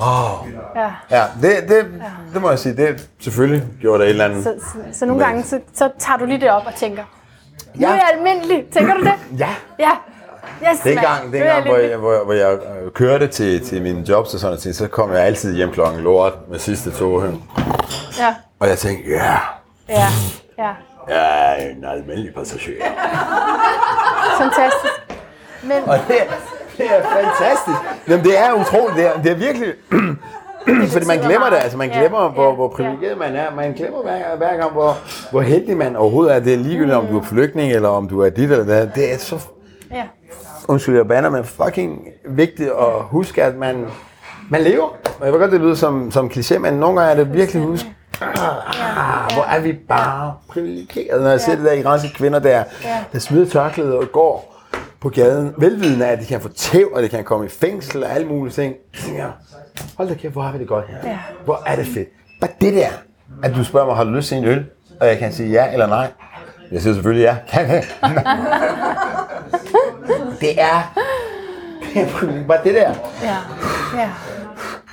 åh. ja. Ja, det, det, det må jeg sige, det selvfølgelig gjorde der et eller andet. Så, så, så nogle gange, så, så tager du lige det op og tænker, nu Ja. er jeg almindelig. Tænker du det? Ja, Ja. Yes, dengang. Nu er jeg dengang hvor, jeg, hvor, hvor jeg øh, kørte til, til mine jobs og sådan noget, så kom jeg altid hjem klokken lort med sidste tog. Ja, Og jeg tænkte, ja, ja, ja. jeg er en almindelig passager. Fantastisk. Men Og det, er- det er fantastisk. Jamen, det er utroligt. Det er, det er virkelig... Fordi man glemmer det, altså man Ja, glemmer, hvor, ja, hvor privilegeret man er. Man glemmer hver, hver gang, hvor, hvor heldig man overhovedet er. Det er ligegyldigt, om du er flygtning, eller om du er dit eller det. Det er så, ja, undskyld, jeg bander, men fucking vigtigt at huske, at man, man lever. Og jeg ved godt, det lyder som, som kliché, men nogle gange er det virkelig husk. Ah, ah, hvor er vi bare privilegerede, når jeg ser det der iranske kvinder der, der smider tørklædet og går på gaden, velvidende af, at de kan få tæv, og de kan komme i fængsel og alle mulige ting. Jeg, hold da kæft, hvor har vi det godt her. Ja. Hvor er det fedt. Bare det der, at du spørger mig, har du lyst til en øl? Og jeg kan sige ja eller nej. Jeg siger selvfølgelig ja. Jeg? det er, det er privileg- bare det der. ja, ja.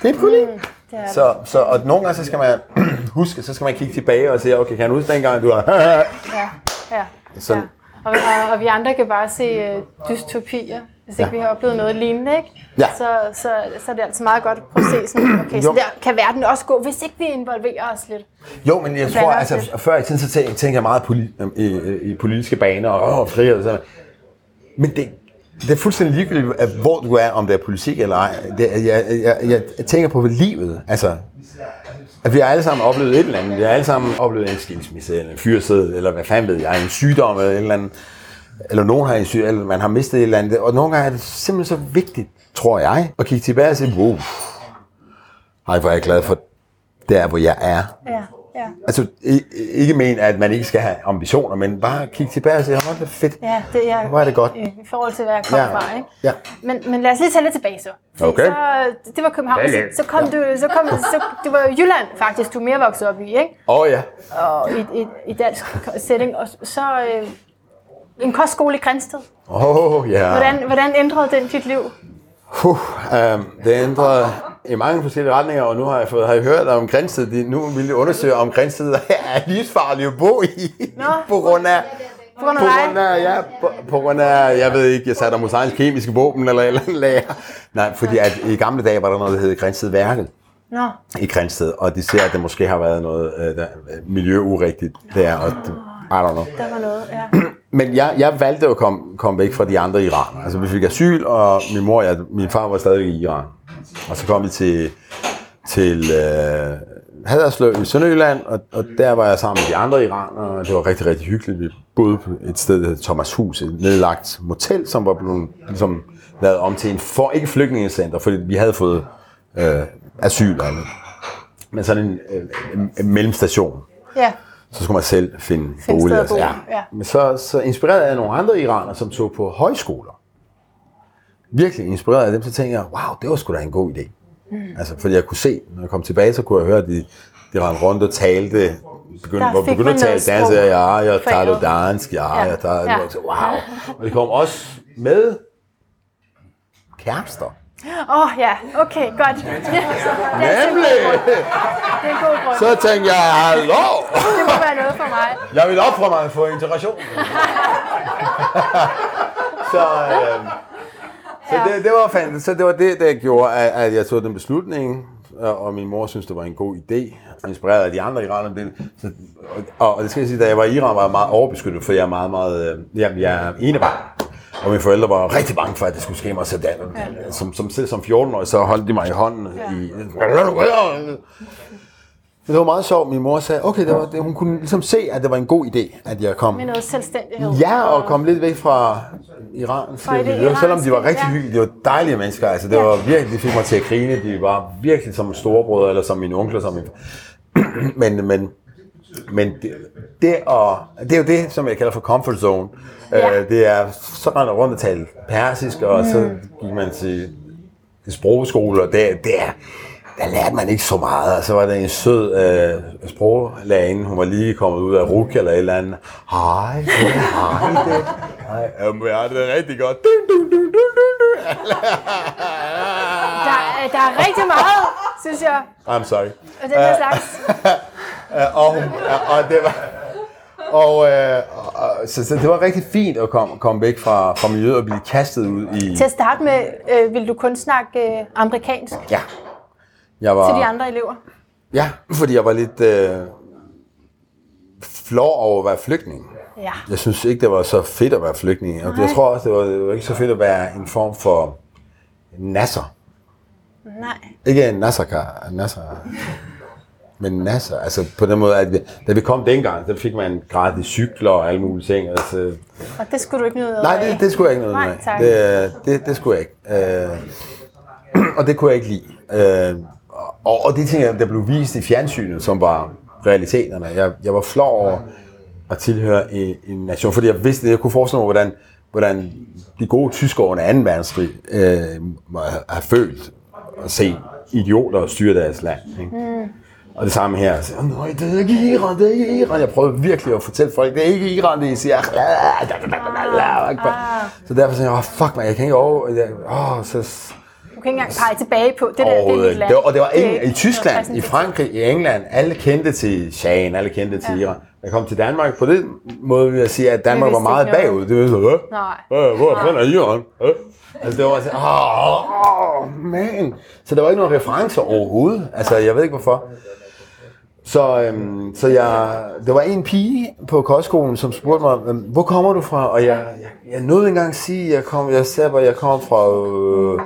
Det er det er det. Så, så, og nogle gange så skal man huske, så skal man kigge tilbage og sige, okay, kan du huske dengang, du har... Ja, ja. Sådan. ja. Og, og, og vi andre kan bare se uh, dystopier, hvis ikke Ja. vi har oplevet noget lignende, ikke? Ja. Så, så, så er det altså meget godt at prøve at se sådan, okay, så Jo. der kan verden også gå, hvis ikke vi involverer os lidt. Jo, men jeg tror, altså lidt. før i tiden, så tænker, jeg meget poli, i, i, politiske baner og åh, frihed og sådan. Men det, det er fuldstændig ligegyldigt, at hvor du er, om det er politik eller ej. Det, jeg, jeg, jeg, jeg tænker på livet. Altså, at vi har alle sammen oplevet et eller andet. Vi har alle sammen oplevet en skilsmisse, eller en fyrsæde, eller hvad fanden ved jeg, en sygdom, eller et eller andet. Eller nogen har en syg, eller man har mistet et eller andet. Og nogle gange er det simpelthen så vigtigt, tror jeg, at kigge tilbage og sige, wow, ej, hvor er jeg glad for der, hvor jeg er. Ja, ja. Altså, ikke men, at man ikke skal have ambitioner, men bare kigge tilbage og sige, hvor er det fedt. Ja, det er, Hvor er det godt. I, i forhold til, hvad jeg kom Ja, fra, ikke? ja. Men, men lad os lige tage lidt tilbage så. Fordi Okay. Så, det var København, så, så kom du, så kom, så, det var Jylland faktisk, du er mere vokset op i, ikke? Åh oh, ja. Og i, i, i dansk setting. Og så øh, en kostskole i Grænsted. Åh oh, ja. Hvordan, hvordan ændrede den dit liv? Puh, um, det ændrede i mange forskellige retninger, og nu har jeg, fået, har jeg hørt om Grænsted. De, nu vil jeg undersøge, om Grænsted er livsfarligt at bo i. Nå. på grund af... På grund af På grund af, ja, på, på grund af, jeg ved ikke, jeg satte Mosaiens kemiske våben eller eller andet lager. Nej, fordi at i gamle dage var der noget, der hed Grænstedværket Nå, i Grænsted, og de ser, at det måske har været noget øh, der, miljøurigtigt der, og det, I don't know. der var noget, ja. Men jeg, jeg valgte at komme, komme væk fra de andre iranere. Altså, vi fik asyl, og min mor, jeg, min far var stadig i Iran. Og så kom vi til, til øh, Haderslev i Sønderjylland, og, og der var jeg sammen med de andre iranere, og det var rigtig, rigtig hyggeligt. Vi boede på et sted, der hed Thomas Hus, et nedlagt motel, som var blevet ligesom, lavet om til en, for, ikke flygtningecenter, fordi vi havde fået øh, asyl, eller, men sådan en, øh, en, en mellemstation Ja, så skulle man selv finde, Finde bolig. bo, ja. ja. Men så, så inspireret af nogle andre iranere, som tog på højskoler. Virkelig inspireret af dem, så tænkte jeg, wow, det var sgu da en god idé. Mm. Altså, fordi jeg kunne se, når jeg kom tilbage, så kunne jeg høre, at de, de rendte rundt og talte, begyndte, Der begyndte at tale dansk, ja, jeg taler dansk, ja, Ja. jeg taler, Ja. wow. Og de kom også med kærester. Åh oh, ja, okay, godt. Er Nemlig! Det er en god grund. Så tænkte jeg, hallo! Det må være noget for mig. Jeg vil ofre mig for integration. Så, øh, så det, det var fandme, så det var det, der gjorde, at, at jeg tog den beslutning, og, og min mor synes, det var en god idé, inspireret af de andre iranere. Det, så, og, og det skal jeg sige, da jeg var i Iran, var jeg meget overbeskyttet, for jeg er meget, meget, øh, jamen, jeg er enebarn. Og mine forældre var rigtig bange for, at det skulle ske mig. Så der, ja. som, som, selv som 14-årig, så holdt de mig i hånden ja. i... Det var meget sjovt. Min mor sagde, okay, det var, det, hun kunne ligesom se, at det var en god idé, at jeg kom. Med noget selvstændighed. Ja, og kom lidt væk fra Iran. Fra det miljø, selvom de var rigtig ja. hyggelige. De var dejlige mennesker. Altså, det Ja. var virkelig, de fik mig til at grine. De var virkelig som storebrødre, eller som mine onkler. Som min... men, men, men det, det, og, det er jo det, som jeg kalder for comfort zone. Ja. Øh, det er, så render rundt og tale persisk, og mm. så gik man til, sprogskole, og det, det er, der lærte man ikke så meget. Og så var der en sød øh, sproglærerinde, hun var lige kommet ud af RUK eller et eller andet. Hej, det er hej, det Hej, jamen, jeg har det rigtig godt. Dun, dun, dun, dun, dun. Der, er- der er rigtig meget, synes jeg. I'm sorry. Og den her slags. Øh, og, hun, og det var... Og, øh, og, så, så det var rigtig fint at komme, komme væk fra, fra miljøet og blive kastet ud i... Til at starte med, øh, vil du kun snakke øh, amerikansk Ja. Jeg var, til de andre elever? Ja, fordi jeg var lidt øh, flov over at være flygtning. Ja. Jeg synes ikke, det var så fedt at være flygtning. Og Nej. jeg tror også, det var, det var ikke så fedt at være en form for nasser. Nej. Ikke en nasserkar, nasser. Men nasser, altså på den måde, at da vi kom dengang, så fik man gratis cykler og alle mulige ting. Altså, Og det skulle du ikke nyde nej, det, det skulle jeg ikke noget Nej, tak. Det, det, det skulle jeg ikke. Øh, og det kunne jeg ikke lide. Øh, og, og de ting, der blev vist i fjernsynet, som var realiteterne, jeg, jeg var flov over at tilhøre en, en nation, fordi jeg vidste, jeg kunne forestille mig, hvordan, hvordan de gode tyskere under 2. verdenskrig øh, have følt at se idioter styre deres land. Ikke? Mm. Og det samme her. Så, Nej, det er ikke Iran, det er ikke Iran. Jeg prøvede virkelig at fortælle folk, det er ikke Iran, det er siger. Så derfor sagde jeg, oh, fuck mig, jeg kan ikke over... Jeg, oh, så, Du kan ikke engang pege tilbage på, det der, det land. Det var, og det var ikke i Tyskland, i. Frankrig, i England, alle kendte til Shahen, alle kendte til Ja. Iran. Jeg kom til Danmark, på den måde vil jeg sige, at Danmark var meget bagud. Det var så, øh, Nej. hvor fanden er Iran? Øh? Altså det var sådan, åh, oh, man. Så der var ikke nogen referencer overhovedet. Altså jeg ved ikke hvorfor. Så, øhm, så jeg, der var en pige på kostskolen, som spurgte mig, "Øhm, hvor kommer du fra? Og jeg, jeg, jeg nåede engang at sige, at jeg, kom, jeg sagde bare, jeg kom fra... Øh,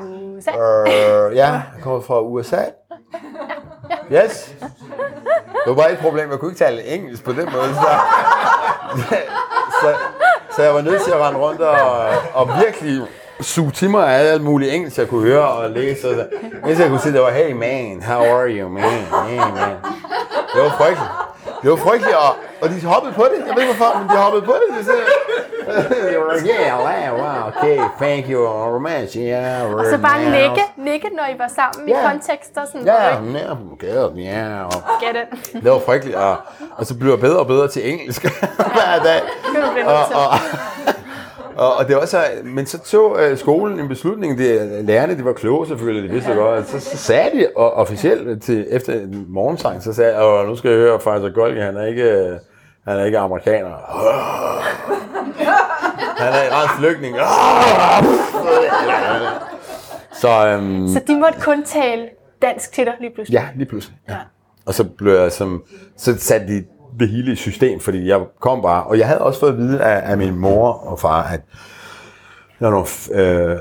Øh, ja, jeg kommer fra USA. Yes. Det var bare et problem, jeg kunne ikke tale engelsk på den måde. Så, så, så jeg var nødt til at rende rundt og, og virkelig suge til mig af alt muligt engelsk, jeg kunne høre og læse. Og så, indtil jeg kunne sige, det var, hey man, how are you, man? Hey man. Det var frygteligt. Det var frygteligt, og, og de hoppede på det. Jeg ved ikke hvorfor, men de hoppede på det. De sagde, they were like, yeah, wow, wow, okay, thank you, romance, yeah. og så bare nikke, nikke, når I var sammen i Ja. kontekster. Sådan, Ja, yeah. ja, okay, ja. og Get it. Det var frygteligt, og, og så blev jeg bedre og bedre til engelsk hver dag. Det Og, og, og, og det var så, men så tog øh, skolen en beslutning, det, lærerne de var kloge selvfølgelig, de vidste ja. godt, så, så sagde de og, officielt til, efter en morgensang, så sagde jeg, "Åh, nu skal jeg høre Pfizer Golgi, han er ikke, øh, han er ikke amerikaner. Han er en ret flygtning. Så, øhm, Så de måtte kun tale dansk til dig lige pludselig. Ja, lige pludselig. Ja. Og så blev jeg som, så satte de det hele i system, fordi jeg kom bare, og jeg havde også fået at vide af, af min mor og far, at jeg, nogle, øh,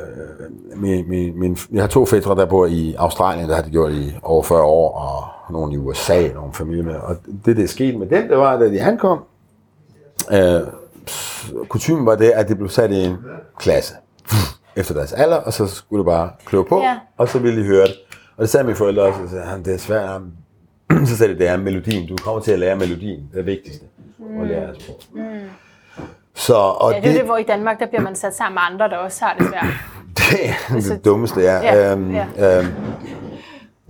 min, min, min, jeg har to fædre, der bor i Australien, der har de gjort i over 40 år, og nogle i USA, nogle familie med. Og det, der skete med dem, det var, da de ankom, øh, kutumen var det, at det blev sat i en klasse efter deres alder, og så skulle du bare kløve på, Ja. og så ville de høre det. Og det sagde mine forældre også, og sagde, "Han, det er svært. Han." Så sagde de, det er melodien. Du kommer til at lære melodien. Det er det vigtigste at lære sprog. Så, og Ja, det er jo det, hvor i Danmark, der bliver man sat sammen med andre, der også har det svært. det er det dummeste, er. Ja, øhm, ja. Øhm,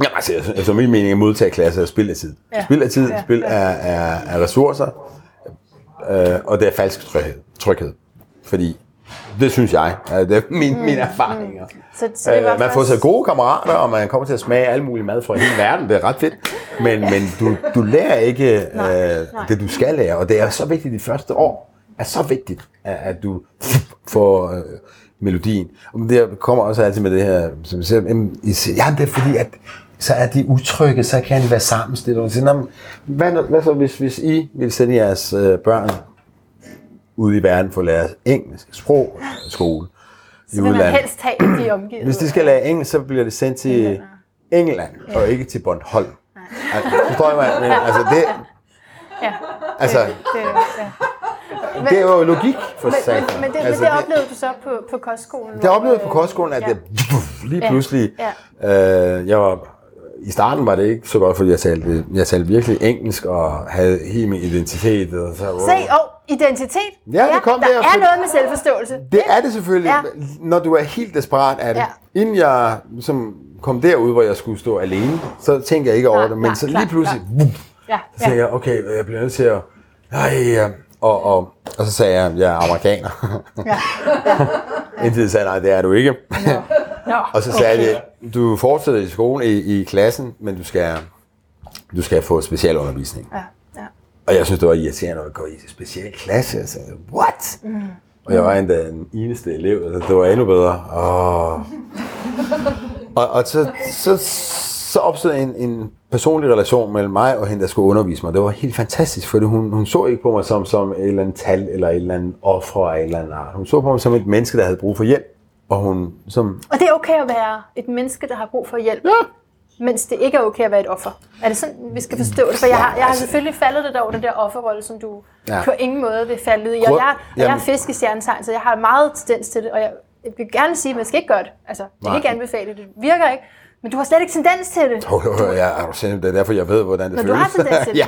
ja, altså, efter min mening er modtageklasse er spild af tid. Ja. Spild af tid, Ja, spil af, af, af ressourcer, øh, og det er falsk tryghed. tryghed. Fordi, det synes jeg, er det er min, mm, mine erfaringer. Så, så det var Øh, man får sig gode kammerater, og man kommer til at smage alle mulige mad fra hele verden. Det er ret fedt. Men, men du, du lærer ikke øh, nej. det, du skal lære, og det er så vigtigt de første år. er så vigtigt, at, at du får øh, melodien. Og det kommer også altid med det her, som jeg siger, jamen, I siger, jamen det er fordi, at så er de utrygge, så kan de være sammenstillet. Og siger, "Nå, men hvad, hvad så, hvis, hvis I vil sende jeres øh, børn ud i verden for at lære engelsk sprog i skole i Så vil man udlandet? helst have de omgivet. Hvis de skal lære engelsk, så bliver det sendt til England, og ikke til Bornholm. Altså, forstår jeg mig? Men, altså, det, Ja, altså, det, ja. det er jo logik for Men, satan. men, men, det, altså, men det oplevede du så på, på kostskolen? Det oplevede jeg på øh, kostskolen, at ja. det lige pludselig... Ja. Øh, jeg var, I starten var det ikke så godt, fordi jeg talte, jeg talte virkelig engelsk og havde helt min identitet. Og så, Se, og identitet. Ja, det kom der. der, er noget med selvforståelse. Det er det selvfølgelig, Ja. når du er helt desperat af det. Ja. Inden jeg som kom derud, hvor jeg skulle stå alene, så tænkte jeg ikke over Nej, det. Men nej, så lige pludselig, klart. Ja, så tænkte jeg, okay, jeg bliver nødt til at... Ej, ja. og, og, og så sagde jeg, jeg er amerikaner. ja. Indtil de sagde, nej, det er du ikke. Nå, og så sagde de, du fortsætter i skolen i, i klassen, men du skal, du skal få specialundervisning. Ja, ja. Og jeg synes, det var irriterende at gå i speciel klasse. Jeg sagde, what? Mm. Og jeg var endda den eneste elev, så det var endnu bedre. Og, og, og så, så, så opstod en, en personlig relation mellem mig og hende, der skulle undervise mig. Det var helt fantastisk, fordi hun, hun så ikke på mig som, som et eller andet tal, eller et eller andet offer af et eller andet art. Hun så på mig som et menneske, der havde brug for hjælp. Og hun som... Og det er okay at være et menneske, der har brug for hjælp. Ja. Mens det ikke er okay at være et offer. Er det sådan, vi skal forstå det? For jeg har, jeg har selvfølgelig faldet lidt over den der offerrolle, som du ja. På ingen måde vil falde i. Og jeg, og jeg er fisk i stjernetegn, så jeg har meget tendens til det. Og jeg, jeg vil gerne sige, at man skal ikke gøre det. Altså, jeg kan ikke anbefale det. Det virker ikke. Men du har slet ikke tendens til det. Oh, oh, oh, ja, er du det er derfor, jeg ved, hvordan det Men du føles. har tendens til det. ja.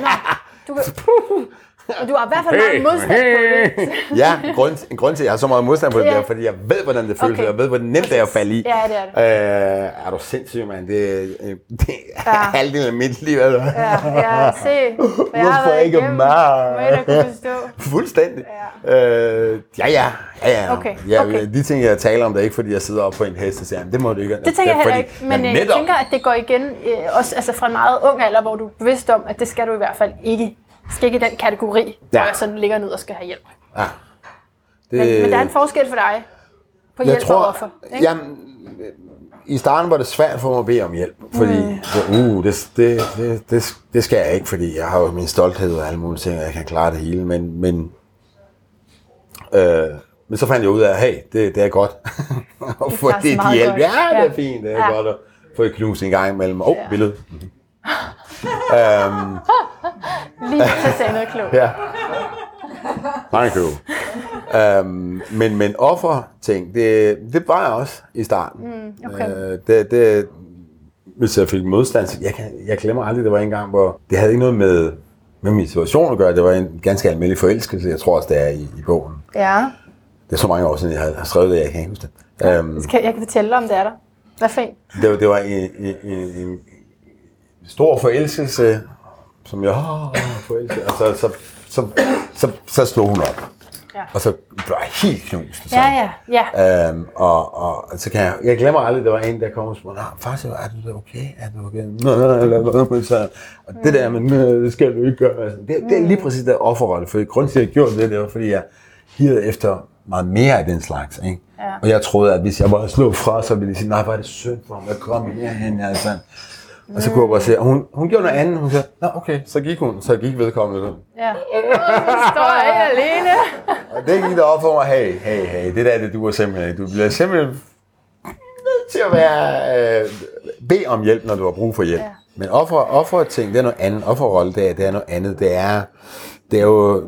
Du, kan- og du har i hvert fald meget modstand på det. ja, en grund, en grund til, at jeg har så meget modstand på det, Ja. ja. er, fordi jeg ved, hvordan det føles, Okay. jeg ved, hvor nemt det er at falde i. Ja, det er det. Øh, er du sindssyg, mand? Det, er- det er Ja. halvdelen af mit liv, altså. Ja, ja, se. Hvad jeg har Hvorfor ikke mig? Fuldstændig. Ja. Øh, ja, ja. ja, ja. Okay, ja okay. De ting, jeg taler om, det er ikke, fordi jeg sidder oppe på en hest og siger, "Jamen, det må du ikke. Det tænker jeg heller ikke, men øh, jeg netop, tænker, at det går igen, øh, også altså fra en meget ung alder, hvor du er bevidst om, at det skal du i hvert fald ikke. Skal ikke i den kategori, ja. Hvor jeg sådan ligger ned og skal have hjælp. Ja. Det, Men, men der er en forskel for dig på hjælp jeg tror, og offer. Ikke? Jamen, i starten var det svært for mig at bede om hjælp, fordi mm. uh, det, det, det, det, det skal jeg ikke, fordi jeg har jo min stolthed og alle mulige ting, og jeg kan klare det hele, men, men, øh, men så fandt jeg ud af, hey, det, det er godt at få faktisk det de hjælp. godt. Ja, det er fint, det er Ja. godt at få et knus en gang imellem. Åh, oh, Ja. billede. øhm, Lige til at sige noget klogt. Ja. Thank you. Um, men, men offer ting, det, det var jeg også i starten. Mm, okay. Øh, det, det, hvis jeg fik modstand, så jeg, kan, jeg glemmer aldrig, det var en gang, hvor det havde ikke noget med, med min situation at gøre. Det var en ganske almindelig forelskelse. Jeg tror også, det er i, i bogen. Ja. Det er så mange år siden, jeg har skrevet det, jeg kan ikke huske det. Um, Skal, jeg kan fortælle dig, om det er der. Hvad fint. det, var- det var en, en, en stor forelskelse, som jeg oh, forelskede, og så, så, så, så, så slog hun op. Ja. Og så blev jeg helt knust. og Ja, ja, ja. Øhm, og, og så kan jeg, jeg glemmer aldrig, der var en, der kom og spurgte, "Nå, faktisk, er du okay? Er du okay? Nå, nå, nå, så, og det der, men det skal du ikke gøre. Altså, det, det er lige præcis det offerrolle, for grunden til, at jeg gjorde det, det var, fordi jeg hirede efter meget mere af den slags. Ikke? Ja. Og jeg troede, at hvis jeg bare slog fra, så ville de sige, nej, er det synd for ham, jeg kom herhen, altså. Og så kunne jeg bare se, og hun, hun gjorde noget andet. Hun sagde, nå okay, så gik hun, så gik vedkommende. ja. Står jeg ikke alene? Og det gik der op for mig, hey, hey, hey, det der, det du er simpelthen ikke. Du bliver simpelthen nødt til at være, øh, bede om hjælp, når du har brug for hjælp. Ja. Men offer, offer ting, det er noget andet. Offerrolle, det er, det er noget andet. Det er, det er jo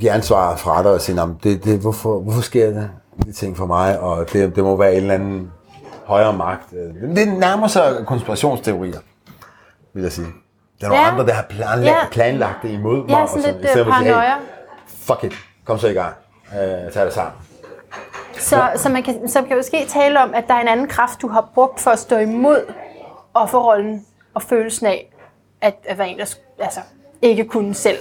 give ansvar fra dig og sige, "Nå, men det, det, hvorfor, hvorfor sker det, de ting for mig, og det, det må være en eller anden højere magt. Det nærmer sig konspirationsteorier, vil jeg sige. Der er nogle Ja. andre, der har planlagt, Ja. planlagt det imod mig. Ja, og sådan lidt i stedet øh, at sige, hey, paranoia. fuck it, kom så i gang. Øh, tag det sammen. Så, så man kan, så man kan måske tale om, at der er en anden kraft, du har brugt for at stå imod offerrollen og følelsen af, at, at være en, der altså, ikke kunne selv.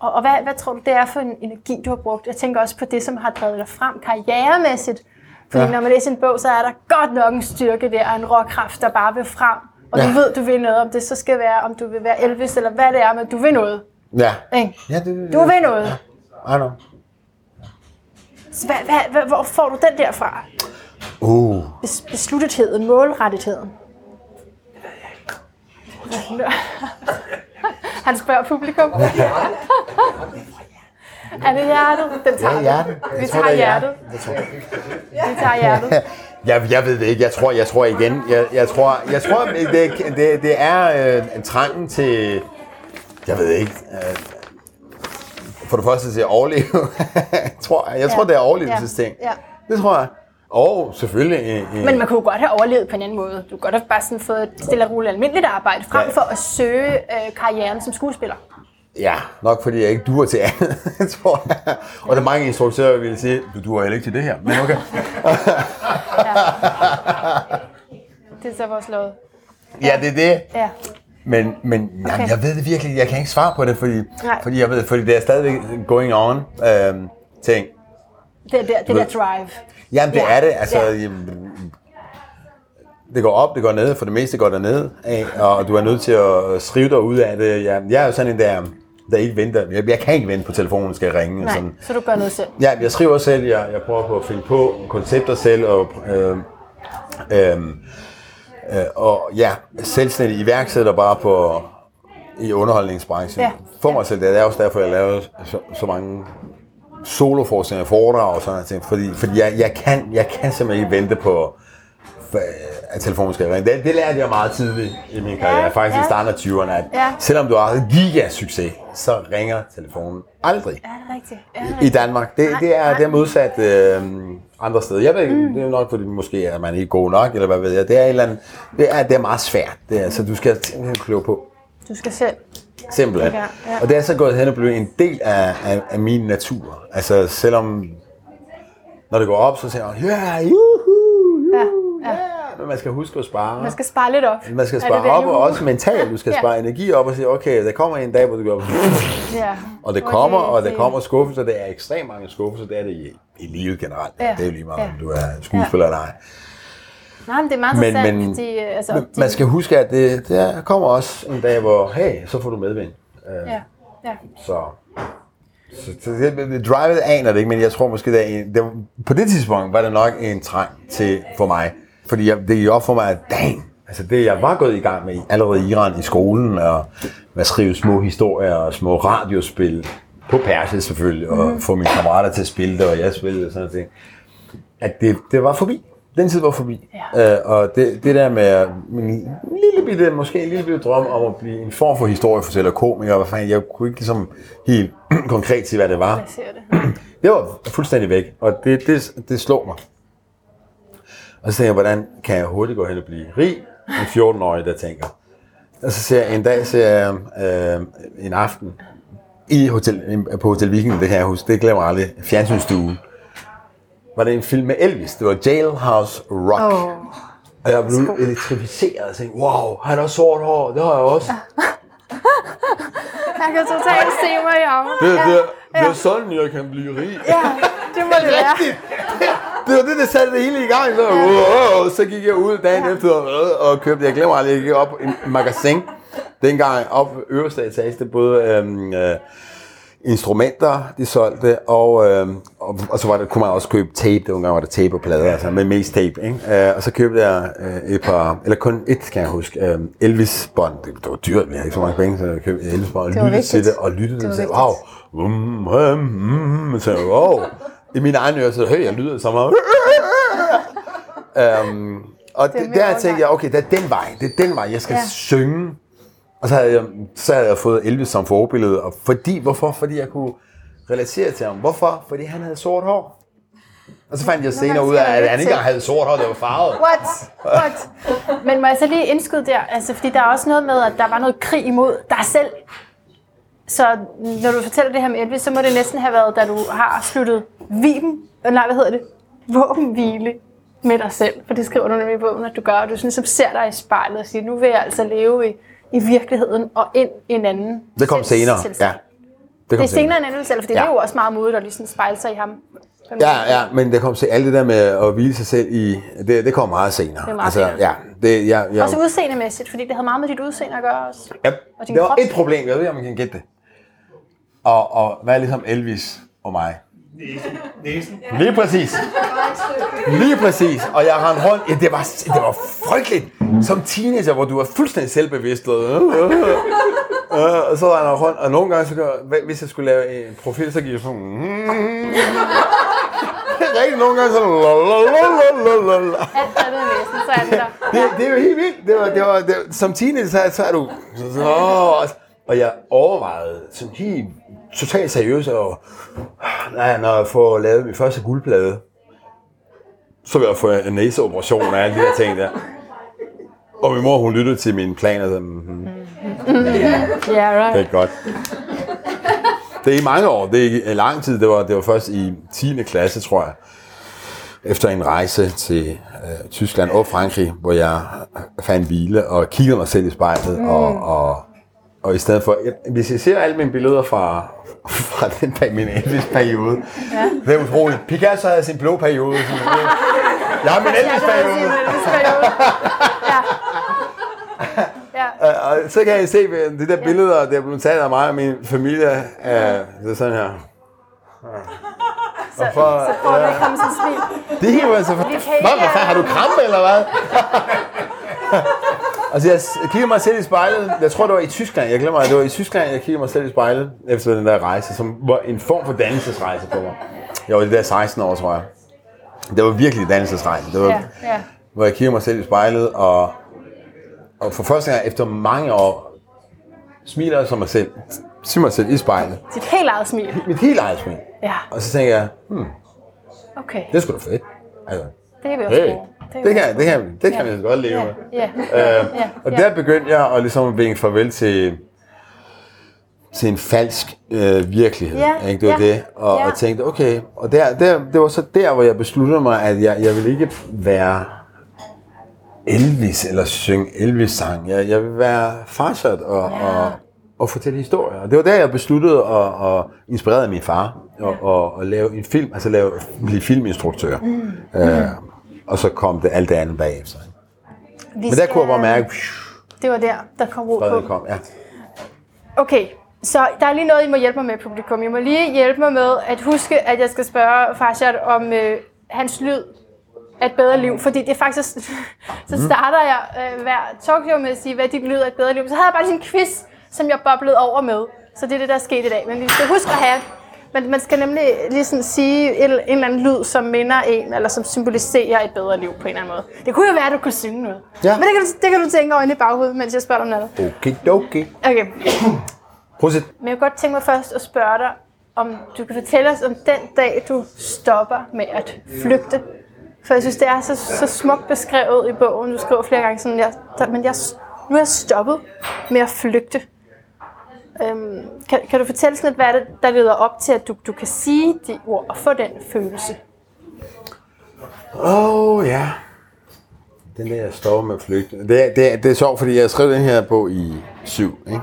Og, og hvad, hvad tror du, det er for en energi, du har brugt? Jeg tænker også på det, som har drevet dig frem karrieremæssigt. Fordi ja. Ja. når man læser en bog, så er der godt nok en styrke der, og en råkraft, der bare vil frem. Og ja. du Ja. ved, du vil noget, om det så skal være, om du vil være Elvis, eller hvad det er, men du vil noget. Ja. Ikke? ja det, Du vil noget. I know. Så hvad, hvad, hvad, hvor får du den der fra? Uh, Bes, besluttetheden, målrettigheden. Han spørger publikum. er det hjertet? Den tager Ja, vi. hjertet. Vi tager det er hjertet. Vi tager hjertet. jeg, jeg ved det ikke. Jeg tror, jeg tror igen. Jeg, jeg tror, jeg tror det, det, det er øh, en trangen til... Jeg ved ikke. Øh, for det første til at overleve. jeg tror, jeg tror Ja. det er overlevelsesting. Ja. Ja. Det tror jeg. Og selvfølgelig... Øh, øh, Men man kunne godt have overlevet på en anden måde. Du kunne godt have bare sådan fået et stille og roligt almindeligt arbejde, frem Ja. for at søge øh, karrieren som skuespiller. Ja, nok fordi jeg ikke duer til andet, tror jeg. Og der er mange instruktører, der vil sige, du duer heller ikke til det her. Men okay. Det er så vores lov. Ja, det er det. Ja. Men, men jamen, Okay. jeg ved det virkelig, jeg kan ikke svare på det, fordi, Nej. fordi jeg ved, fordi det er stadigvæk going on øhm, ting. Det er det ved- der drive. Jamen, det Ja, er det. Altså, ja. jamen, det går op, det går ned, for det meste går der ned, og du er nødt til at skrive dig ud af det. Jeg, jeg er jo sådan en der, der ikke venter. Jeg, jeg kan ikke vente på telefonen, skal ringe. og Nej, Sådan. så du gør noget selv. Ja, jeg skriver selv, jeg, jeg prøver på at finde på koncepter selv, og, øh, øh, øh, og ja, selvstændig iværksætter bare på, i underholdningsbranchen. Ja. For mig selv, det er også derfor, jeg laver så, så mange soloforestillinger, foredrag og sådan noget ting, fordi, fordi jeg, jeg, kan, jeg kan simpelthen ikke vente på, for, at telefonen skal ringe. Det, det lærte jeg meget tidligt i min karriere, Ja, faktisk ja. i starten af 20'erne, at Ja. selvom du har en gigasucces, så ringer telefonen aldrig Ja, det er rigtigt. Ja, det er i. Danmark. Det, det, er, det er modsat øh, andre steder. Jeg ved ikke, mm. det er nok fordi måske er man ikke god nok, eller hvad ved jeg. Det er, et eller andet, det er, det er meget svært. Det er, så du skal simpelthen kløve på. Du skal selv. Simpelthen. Ja, ja. Og det er så gået hen og blevet en del af, af, af min natur. Altså selvom, når det går op, så siger jeg, ja, juhu, Ja, ja. Men man skal huske at spare. Man skal spare lidt op. man skal det spare det, op, du- og også mentalt. Du skal Ja. spare energi op og sige, okay, der kommer en dag, hvor du går Ja. og det kommer, og der kommer skuffelser. Det er ekstremt mange skuffelser. Det er det i, i livet generelt. Ja. Det er jo lige meget, om Ja. du er skuespiller eller ej. Nej, men det er meget Men, men, fordi øh, altså, men de, man skal huske, at det, der kommer også en dag, hvor, hey, så får du medvind. Uh, Ja, ja. Så, så, så det, det, drivet aner det ikke, men jeg tror måske, det det, var- på det tidspunkt var det nok en trang til for mig. Fordi jeg, det gik op for mig, at dang, altså det jeg var gået i gang med allerede i Iran i skolen, og at skrive små historier og små radiospil, på persisk selvfølgelig, og Mhm. få mine kammerater til at spille det, og jeg spillede og sådan noget. At det, det var forbi. Den tid var forbi. Ja. Øh, og det, det der med min lille bitte, måske en lille bitte drøm om at blive en form for historiefortæller, komiker, hvad fanden, jeg kunne ikke ligesom helt konkret sige, hvad det var. Jeg ser det. Det var fuldstændig væk, og det, det, det slog mig. Og så tænkte jeg, hvordan kan jeg hurtigt gå hen og blive rig? En 14-årig, der tænker. Og så ser jeg en dag, ser jeg øh, en aften i hotel, på Hotel Viking, det jeg huske, det glemmer jeg aldrig, fjernsynsstuen. Var det en film med Elvis, det var Jailhouse Rock. Åh, Og jeg blev elektrificeret og tænkte, wow, han har sort hår, det har jeg også. jeg kan totalt se mig i ham. Det, det, det ja. er sådan, jeg kan blive rig. ja, det må det være. Det var det, der satte det hele i gang. Så, wow, så gik jeg ud dagen ja. efter og, og købte, jeg glemmer aldrig, jeg gik op i en magasin. Dengang op øverste etage, det både øhm, øh, instrumenter, de solgte, og, øhm, og, og, så var det, kunne man også købe tape, det var var der tape og plader, altså med mest tape, ikke? Øh, og så købte jeg øh, et par, eller kun et, kan jeg huske, øh, Elvis-bånd, det, det var dyrt, vi havde ikke så mange penge, så jeg købte Elvis-bånd, og Det lyttede til det, og lyttede Det til var det, wow, mm, mm, mm, så jeg, wow, i mine egne ører, så hey, jeg lyder som om, øhm, og Det er der tænkte jeg, okay, det er den vej, det er den vej, jeg skal Ja. synge. Og så havde, jeg, så havde jeg fået Elvis som forbillede, og fordi, hvorfor? Fordi jeg kunne relatere til ham. Hvorfor? Fordi han havde sort hår. Og så fandt jeg senere ud af, at han ikke havde sort hår, det var farvet. What? What? Men må jeg så lige indskyde der, altså, fordi der er også noget med, at der var noget krig imod dig selv. Så når du fortæller det her med Elvis, så må det næsten have været, da du har sluttet viben, øh, nej, hvad hedder det? Våbenhvile med dig selv. For det skriver du nemlig i bogen, at du gør. Og du sådan, som ser dig i spejlet og siger, nu vil jeg altså leve i, i virkeligheden og ind i en anden Det kom senere, ja. Det er senere end Elvis selv, fordi ja. Det er jo også meget modigt at lige sådan spejle sig i ham. Ja, ja, men det kom til alt det der med at hvile sig selv i, det, det kom meget senere. Det er meget altså, senere. ja, det, jeg, jeg, Også udseendemæssigt, fordi det havde meget med dit udseende at gøre også. Ja, Og din der var krop. et problem, jeg ved ikke, om man kan gætte det. Og, og hvad er ligesom Elvis og mig? Næsen. Næsen. Lige præcis. Lige præcis. Og jeg rendte rundt. Ja, det var, det var frygteligt. Som teenager, hvor du er fuldstændig selvbevidst. Og, øh, øh, øh, og så rendte jeg rundt. Og nogle gange, så gør, hvis jeg skulle lave en profil, så gik jeg sådan... Mm, rigtig nogle gange sådan... Alt andet næsten, så er der. Det, det er jo helt vildt. Det var, det var, det var, som teenager, så, så er du... Så, så, og jeg overvejede sådan helt totalt seriøst, og nej, når jeg får lavet min første guldplade, så vil jeg få en næseoperation og alle de der ting der. Og min mor, hun lyttede til mine planer, og så, mm, Ja, det right. er godt. Det er i mange år, det er ikke lang tid, det var, det var først i 10. klasse, tror jeg, efter en rejse til øh, Tyskland og Frankrig, hvor jeg fandt hvile og kiggede mig selv i spejlet, mm. og, og, og i stedet for, hvis jeg ser alle mine billeder fra, fra den per- min Elvis-periode, ja. det er utroligt. Picasso havde sin blå periode. Sådan, jeg har min Elvis-periode. Ja. Ja. Og så kan jeg se de der billeder, der er blevet taget af mig og min familie. Uh, det er sådan her. Så, Og for- så får det komme sådan smil. Det er helt altså, hvad, har du krampe eller hvad? altså jeg s- kigger mig selv i spejlet, jeg tror det var i Tyskland, jeg glemmer, at det var i Tyskland, jeg kigger mig selv i spejlet, efter den der rejse, som var en form for dannelsesrejse på mig. Jeg var det der 16 år, tror jeg. Det var virkelig en dannelsesrejse. Det var, Ja, ja. hvor jeg kigger mig selv i spejlet, og, og for første gang efter mange år, smiler jeg som mig selv, siger mig selv i spejlet. Dit helt eget smil. Mit helt eget smil. Ja, Og så tænker jeg, hmm, okay. det er sgu da fedt. Altså, Det kan vi også hey, bruge. Det kan, det kan, det kan vi altså godt leve Ja, med. ja, Øh, ja, og ja. der begyndte jeg at ligesom vinke farvel til, til en falsk øh, virkelighed. Ja, ikke? Det var ja, det. Og, ja. og tænkte, okay. Og der, der, det var så der, hvor jeg besluttede mig, at jeg, jeg ville ikke være Elvis eller synge Elvis-sang. Jeg, jeg vil være farsat og, ja. og, og fortælle historier. Og det var der, jeg besluttede at, at inspirere min far og, og, og lave en film, altså lave, blive filminstruktør. Mm. Øh, og så kom det alt det andet bagefter. Vi Men der kunne jeg bare mærke, Det var der, der kom ro på. kom. Ja. Okay, så der er lige noget, I må hjælpe mig med, publikum. I må lige hjælpe mig med at huske, at jeg skal spørge Farshad om øh, hans lyd af et bedre liv. Fordi det er faktisk, så starter jeg øh, hver talkshow med at sige, hvad er dit lyd af et bedre liv. Så havde jeg bare sådan en quiz, som jeg boblede over med. Så det er det, der er sket i dag. Men vi skal huske at have, men man skal nemlig lige sådan sige en, en eller anden lyd, som minder en, eller som symboliserer et bedre liv på en eller anden måde. Det kunne jo være, at du kunne synge noget. Ja. Men det kan, du, det kan du tænke over inde i baghovedet, mens jeg spørger dig om noget. Okay, okay. Okay, Prosit. men jeg kunne godt tænke mig først at spørge dig, om du kan fortælle os om den dag, du stopper med at flygte. For jeg synes, det er så, så smukt beskrevet i bogen. Du skriver flere gange sådan, jeg, der, men jeg, nu er jeg stoppet med at flygte. Øhm, kan, kan du fortælle sådan lidt, hvad er det, der leder op til, at du, du kan sige de ord og få den følelse? Åh, oh, ja. Den der, jeg står med at flygte. Det er, det, er, det er sjovt, fordi jeg skrev den her bog i syv, ikke?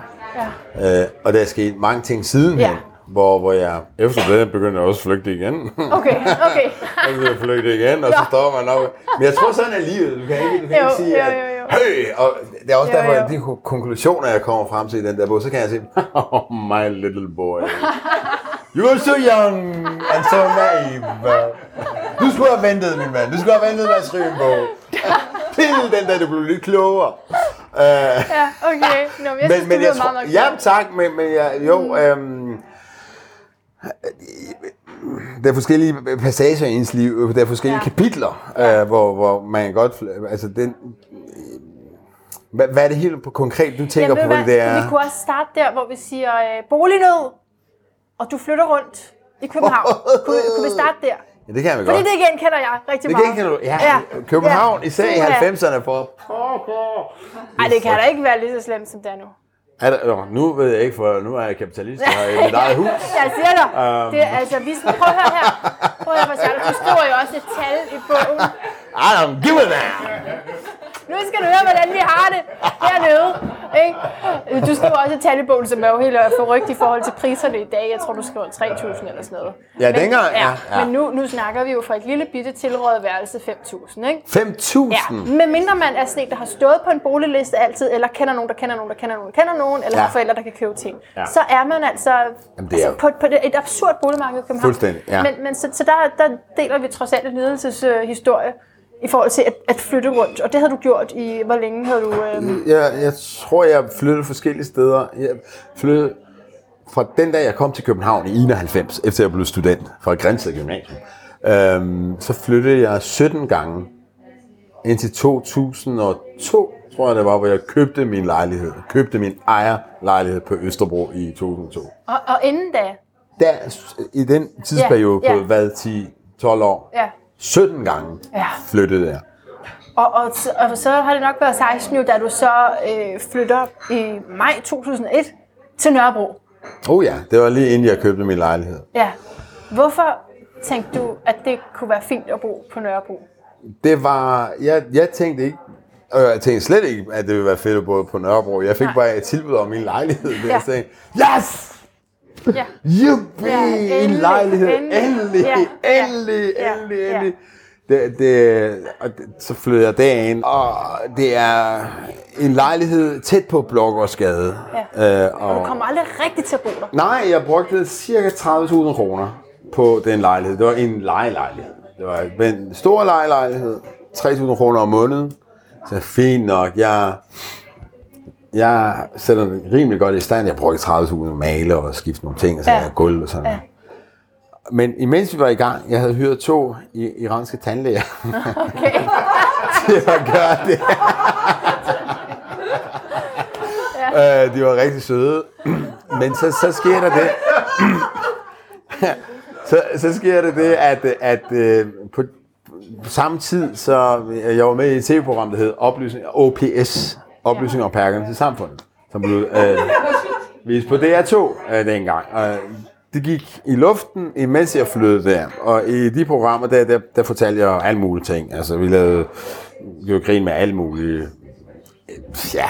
Ja. Øh, og der er sket mange ting siden Ja. hvor, hvor jeg efter det begyndte jeg også at flygte igen. Okay, okay. og så jeg flygte igen, og så står man op. Men jeg tror sådan er livet. Du kan ikke, du kan Jo, ikke sige, jo, at, jo, jo. Hey! Og det er også Jo, derfor, at de ko- konklusioner, jeg kommer frem til i den der bog, så kan jeg sige, oh, my little boy. You are so young and so naive. Du skulle have ventet, min mand. Du skulle have ventet med at skrive en bog. Til den der, du blev lidt klogere. Uh, Ja, okay. Nå, men jeg synes, men, det jeg meget, meget ja, tak, men, men jeg, jo, Mm. øhm, der er forskellige passager i ens liv, der er forskellige Ja. ja. kapitler, øh, hvor, hvor man godt, altså den, hvad, hvad er det helt på konkret, du tænker Jamen, på, hvad det er? Vi kunne også starte der, hvor vi siger øh, bolignød, og du flytter rundt i København. kunne, kunne vi starte der? Ja, det kan vi Fordi godt. det igen kender jeg rigtig Det meget. kan du, ja, ja. København, Ja. især i Puha. 90'erne for... Ej, det kan da ikke være lige så slemt, som det er nu. Er der, nå, nu ved jeg ikke, for nu er jeg kapitalist og har mit eget hus. Jeg siger dig, Øhm. det altså, vi prøv at høre her. Prøv at høre, særligt. Du skriver jo også et tal i bogen. I don't give a damn. Nu skal du høre, hvordan vi har det hernede. Ikke? Du skriver også i talebogen, som er jo helt forrygt i forhold til priserne i dag. Jeg tror, du skriver 3.000 eller sådan noget. Ja, dengang, ja, ja. Men nu, nu snakker vi jo fra et lille bitte tilrådet værelse 5.000, ikke? 5.000? Ja, med mindre man er sådan en, der har stået på en boligliste altid, eller kender nogen, der kender nogen, der kender nogen, der kender nogen, eller Ja. har forældre, der kan købe ting. Ja. Så er man altså, Jamen, det er- altså på, på et absurd boligmarked i København. Fuldstændig, ja. Men, men så, så der, der deler vi trods alt en lidelseshistorie i forhold til at, at flytte rundt. Og det havde du gjort i, hvor længe havde du... Øhm, Jeg, jeg tror, jeg flyttede forskellige steder. Jeg flyttede fra den dag, jeg kom til København i 91, efter jeg blev student fra Grænsted Gymnasium. Øhm, så flyttede jeg 17 gange indtil 2002, tror jeg det var, hvor jeg købte min lejlighed. Købte min ejerlejlighed på Østerbro i 2002. og, og inden da, Der, i den tidsperiode Ja, på, ja. hvad, 10-12 år, ja. 17 gange Ja. flyttede jeg. Og, og, og så har det nok været 16 jo, da du så øh, flytter i maj 2001 til Nørrebro. Oh ja, det var lige inden jeg købte min lejlighed. Ja. Hvorfor tænkte du, at det kunne være fint at bo på Nørrebro? Det var, jeg, jeg tænkte ikke, og jeg tænkte slet ikke, at det ville være fedt at bo på Nørrebro. Jeg fik Nej. bare et tilbud om min lejlighed. Ja. jeg tænkte, yes! Ja. Juppie! Ja, en lejlighed! endelig. Endelig! Ja, Endelig! ja, Endelig! ja. Endelig! Det, det, og det, så flyttede jeg derind, og det er en lejlighed tæt på Blågårdsgade. Ja. Øh, Og du kommer aldrig rigtigt til at bo der. Nej, jeg brugte cirka 30.000 kroner på den lejlighed. Det var en lejelejlighed. Det var en stor lejelejlighed. 3.000 kroner om måneden. Så fint nok. Jeg, jeg sætter den rimelig godt i stand. Jeg brugte 30.000 male og skifte nogle ting, og så Ja. ja. gulv og sådan noget. Men imens vi var i gang, jeg havde hyret to iranske tandlæger Okay. til at gøre det. ja. øh, de var rigtig søde. Men så, så sker der det. så, så sker der det, at, at øh, på, på samme tid, så jeg var med i et tv-program, der hed Oplysning, OPS, Oplysning om perkerne til samfundet, som blev øh, vist på DR2 øh, dengang. Og det gik i luften, imens jeg flyttede der. Og i de programmer, der, der, der fortalte jeg alle mulige ting. Altså, vi lavede gjorde grin med alle mulige... Ja,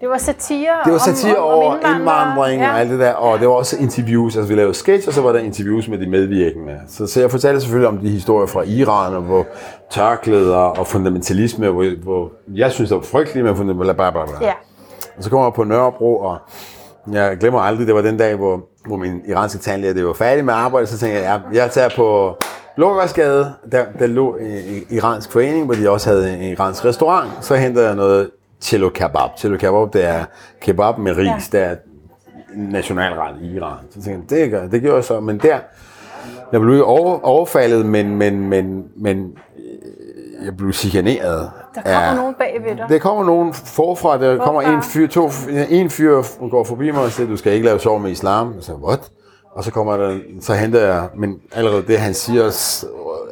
Det var satire, det var satire om, over indvandring og alt det der, og det var også interviews, altså vi lavede sketch, og så var der interviews med de medvirkende. Så, så jeg fortalte selvfølgelig om de historier fra Iran, og hvor tørklæder og fundamentalisme, hvor, hvor jeg synes, det var frygteligt med fundamentalisme, bla bla bla. Ja. Og så kommer jeg på Nørrebro, og jeg glemmer aldrig, det var den dag, hvor, hvor min iranske tandlæge det var færdig med arbejde, så tænkte jeg, jeg, jeg tager på Blågårdsgade, der, der lå en iransk forening, hvor de også havde en iransk restaurant. Så henter jeg noget cello kebab. Cello kebab, det er kebab med ris, Ja. der er nationalret i Iran. Så tænkte jeg, det, gør, det gjorde jeg så, men der, jeg blev over, overfaldet, men, men, men, men øh, jeg blev chikaneret. Der kommer af- nogen bagved dig. der kommer nogen forfra, der forfra. kommer en fyr, to, en fyr går forbi mig og siger, du skal ikke lave sov med islam. Jeg siger, what? Og så kommer der, så henter jeg, men allerede det han siger,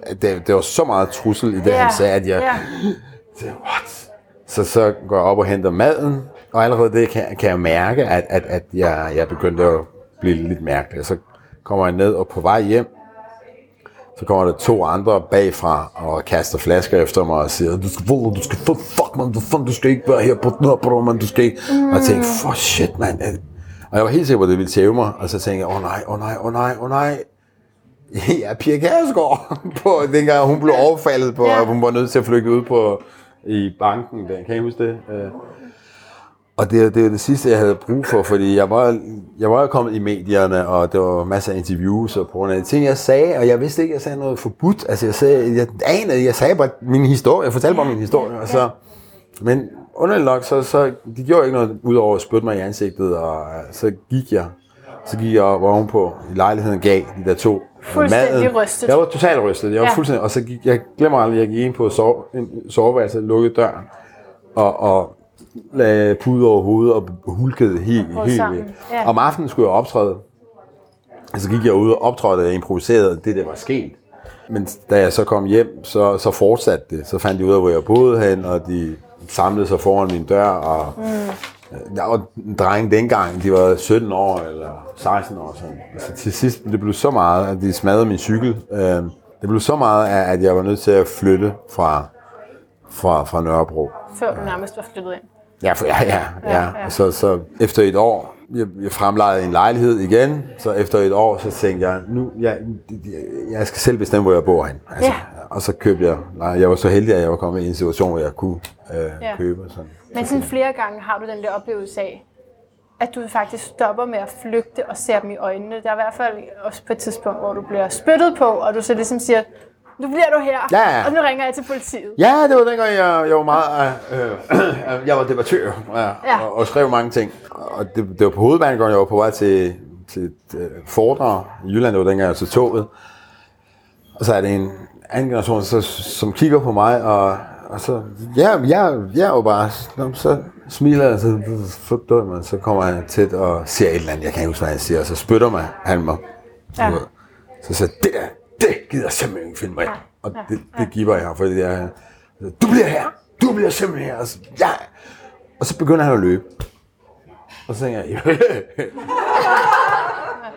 at det, det var så meget trussel i det, Ja, han sagde, at jeg, ja. siger, what? Så, så går jeg op og henter maden, og allerede det kan, kan jeg mærke, at, at, at jeg, jeg begyndte at blive lidt mærkelig. Så kommer jeg ned, og på vej hjem, så kommer der to andre bagfra og kaster flasker efter mig og siger, du skal, du skal, fuck man, du, fuck, du skal ikke være her på Nørrebro, man, du skal ikke. Mm. Og jeg tænkte, for shit, man. Og jeg var helt sikker på, at det ville tæve mig, og så tænkte jeg, åh oh, nej, åh oh, nej, åh oh, nej, åh oh, nej. Ja, Pia Kærsgaard, på, dengang hun blev overfaldet på, Ja. og hun var nødt til at flygte ud på, i banken. Der. Kan I huske det? Øh. Og det, det var det sidste, jeg havde brug for, fordi jeg var, jeg var jo kommet i medierne, og der var masser af interviews, og på grund af ting, jeg sagde, og jeg vidste ikke, at jeg sagde noget forbudt. Altså, jeg, sagde, jeg anede, jeg sagde bare min historie, jeg fortalte bare min historie, og så, men underligt nok, så, så de gjorde ikke noget, udover at spytte mig i ansigtet, og så gik jeg, så gik jeg ovenpå i lejligheden, gav de der to Fuldstændig rystet. Jeg var totalt rystet, jeg var Ja. fuldstændig, og så gik, jeg glemmer aldrig, jeg gik ind på sove, en soveværelse, lukkede døren, og, og lagde pude over hovedet og hulkede helt, helt sammen, væk. ja. Om aftenen skulle jeg optræde. Og så gik jeg ud og optrådte og improviserede det, der var sket. Men da jeg så kom hjem, så, så fortsatte det. Så fandt de ud af, hvor jeg boede hen, og de samlede sig foran min dør. Og, mm. Der var en dreng dengang, de var 17 år eller 16 år. Sådan. Altså, til sidst det blev så meget, at de smadrede min cykel. Øh, det blev så meget, at jeg var nødt til at flytte fra, fra, fra Nørrebro. Før du nærmest var flyttet ind. Ja, for, ja, ja, ja. ja. Så, så efter et år, jeg, jeg fremlejede en lejlighed igen, så efter et år, så tænkte jeg, nu, jeg, jeg skal selv bestemme, hvor jeg bor hen. Altså, Ja. Og så købte jeg, nej, jeg var så heldig, at jeg var kommet i en situation, hvor jeg kunne øh, Ja. købe. Sådan. Men sådan flere gange har du den der oplevelse af, at du faktisk stopper med at flygte og ser dem i øjnene. Der er i hvert fald også på et tidspunkt, hvor du bliver spyttet på, og du så ligesom siger, nu bliver du her, Ja, og nu ringer jeg til politiet. Ja, det var dengang, jeg, jeg var meget... Øh, øh, jeg var debattør ja, Ja. Og, og skrev mange ting. Og det, det var på hovedbanegården, jeg var på vej til, til et øh, foredrag i Jylland. Det var dengang, jeg tog toget. Og så er det en anden generation, så, som kigger på mig, og, og så... Ja, jeg, jeg er jo bare... Så smiler jeg, så, så, man, så kommer han tæt og siger et eller andet. Jeg kan ikke huske, hvad han siger. Og så spytter mig, han mig. Ja. Så siger det der, det gider simpelthen ikke finde mig i. Og det, det giver jeg, fordi det er, du bliver her, du bliver simpelthen her. Og så, ja. og så begynder han at løbe. Og så tænker jeg,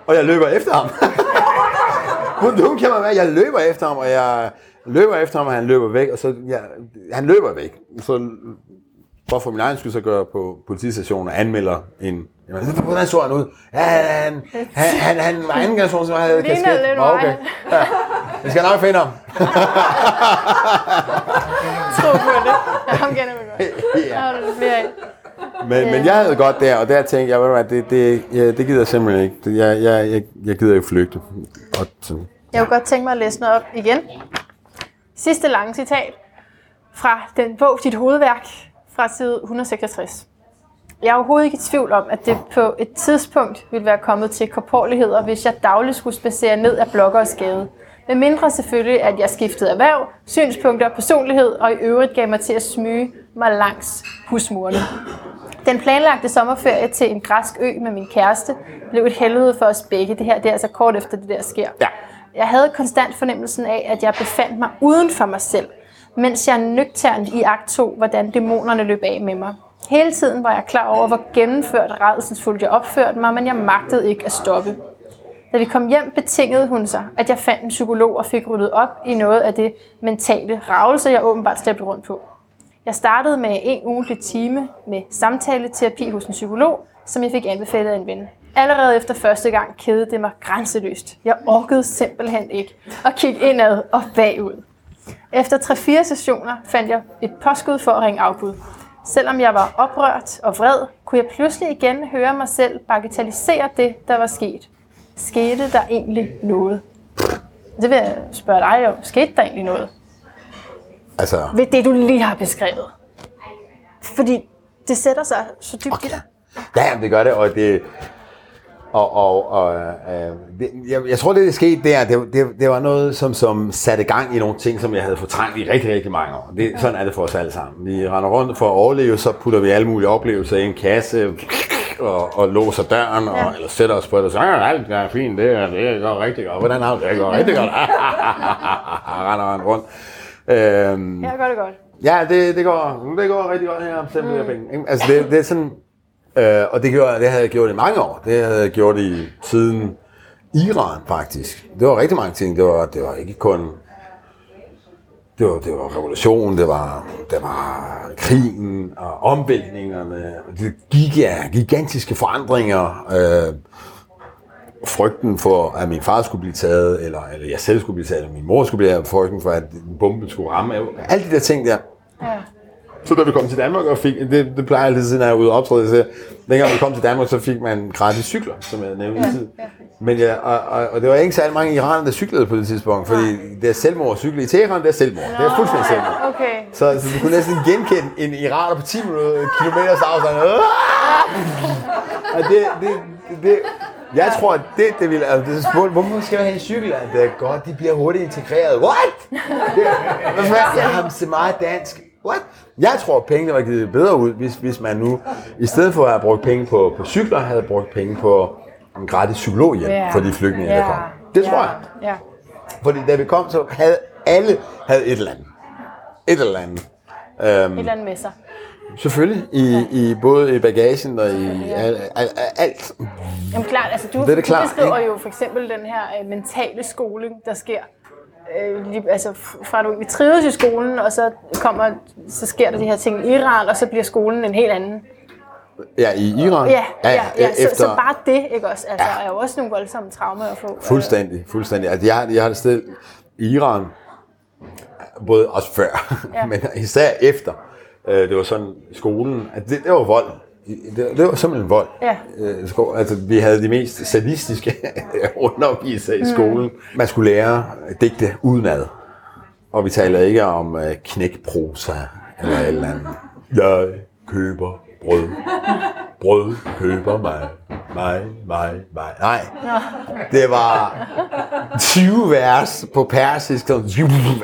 og jeg løber efter ham. hun, hun kan man være, jeg løber efter ham, og jeg løber efter ham, og han løber væk, og så, ja, han løber væk. Så for for min egen skyld, så gør jeg på politistationen og anmelder en... Jamen, hvordan så han ud? Ja, han, han, han, han var anden generation, som havde Ligner kasket. lidt Nå, okay. mig. Ja. Vi skal nok finde ham. Tro på det. Ja, ham kender vi godt. Ja. men, men jeg havde godt der, og der tænkte jeg, ved du hvad, det, det, ja, det gider jeg simpelthen ikke. Jeg, jeg, jeg, jeg gider ikke flygte. Og sådan. Jeg kunne godt tænke mig at læse noget op igen. Sidste lange citat fra den bog, dit hovedværk, fra side 166. Jeg er overhovedet ikke i tvivl om, at det på et tidspunkt ville være kommet til korporligheder, hvis jeg dagligt skulle spacere ned af blokkers gade. Med mindre selvfølgelig, at jeg skiftede erhverv, synspunkter, personlighed og i øvrigt gav mig til at smyge mig langs husmurene. Den planlagte sommerferie til en græsk ø med min kæreste blev et helvede for os begge. Det her det er altså kort efter det der sker. Ja. Jeg havde konstant fornemmelsen af, at jeg befandt mig uden for mig selv, mens jeg nøgternt i akt 2, hvordan dæmonerne løb af med mig. Hele tiden var jeg klar over, hvor gennemført redselsfuldt jeg opførte mig, men jeg magtede ikke at stoppe. Da vi kom hjem, betingede hun sig, at jeg fandt en psykolog og fik ryddet op i noget af det mentale ravelse, jeg åbenbart slæbte rundt på. Jeg startede med en ugentlig time med samtaleterapi hos en psykolog, som jeg fik anbefalet af en ven. Allerede efter første gang kædede det mig grænseløst. Jeg orkede simpelthen ikke at kigge indad og bagud. Efter 3-4 sessioner fandt jeg et påskud for at ringe afbud. Selvom jeg var oprørt og vred, kunne jeg pludselig igen høre mig selv bagatellisere det, der var sket. Skete der egentlig noget? Det vil jeg spørge dig om. Skete der egentlig noget? Altså, ved det, du lige har beskrevet. Fordi det sætter sig så dybt okay. i dig. Ja, jamen, det gør det, og det... Og, og, og øh, det, jeg, jeg tror, det der skete der, det, det, det var noget, som, som satte gang i nogle ting, som jeg havde fortrængt i rigtig, rigtig mange år. Det, sådan er det for os alle sammen. Vi render rundt for at overleve, så putter vi alle mulige oplevelser i en kasse, og, og låser døren, og, Ja. eller sætter os på det, og så er alt er fint, det, er- det går rigtig godt. Hvordan har du det? Det går rigtig godt. render han rundt. Øhm, Ja, gør det godt. Ja, det, det, går, det går rigtig godt her selv mm. penge. Altså det, det er sådan, øh, og det, gjorde, det havde jeg gjort i mange år. Det havde jeg gjort i tiden Iran faktisk. Det var rigtig mange ting. Det var, det var ikke kun, det var, det var revolutionen, det var, det var krigen og omvæltningerne. Det gik ja, gigantiske forandringer. Øh, frygten for, at min far skulle blive taget, eller, eller jeg selv skulle blive taget, eller min mor skulle blive taget, frygten for, at en bombe skulle ramme. Alle de der ting der. Ja. Så da vi kom til Danmark og fik, det, det plejer jeg altid, når jeg er ude og optræde, så dengang vi kom til Danmark, så fik man gratis cykler, som jeg nævnte. Ja, Ja, Men ja, og, og, og, det var ikke særlig mange iranere, der cyklede på det tidspunkt, fordi det er selvmord at cykle i Teheran, det er selvmord. Det er fuldstændig selvmord. Okay. Så, så du kunne næsten genkende en iraner på 10 minutter, kilometers afstand. Og det, det, det, det, jeg tror, at det, det vil... Altså, det er spurgt, hvorfor skal jeg have en cykel? Det er godt, de bliver hurtigt integreret. What? Det, hvad fanden? jeg har så meget dansk. What? Jeg tror, at pengene var givet bedre ud, hvis, hvis man nu, i stedet for at have brugt penge på, på cykler, havde brugt penge på en gratis psykologhjælp Ja. for de flygtninge, ja. der kom. Det tror ja. jeg. Ja. Fordi da vi kom, så havde alle havde et eller andet. Et eller andet. Øhm, Et eller andet med sig. Selvfølgelig, i, i både i bagagen og i al, al, al, alt. Jamen klart, altså du, Det er det du klart, beskriver ikke? jo for eksempel den her øh, mentale skoling, der sker øh, altså fra du vi trives i skolen, og så kommer, så sker der de her ting i Iran, og så bliver skolen en helt anden. Ja, i Iran? Ja, ja, ja. efter, Så, så bare det, ikke også? Altså, ja. er jo også nogle voldsomme traumer at få. Fuldstændig, fuldstændig. Altså, jeg, jeg har det sted i Iran, både også før, ja. Ja. men især efter, øh, det var sådan skolen, at det, det var vold. Det, det var simpelthen vold. Ja. Øh, altså, vi havde de mest sadistiske undervisere Mm. i skolen. Man skulle lære digte udenad. Og vi taler ikke om øh, knækprosa eller et eller andet. Jeg køber brød. Brød køber mig. Mig, mig, mig. Nej. Det var 20 vers på persisk, som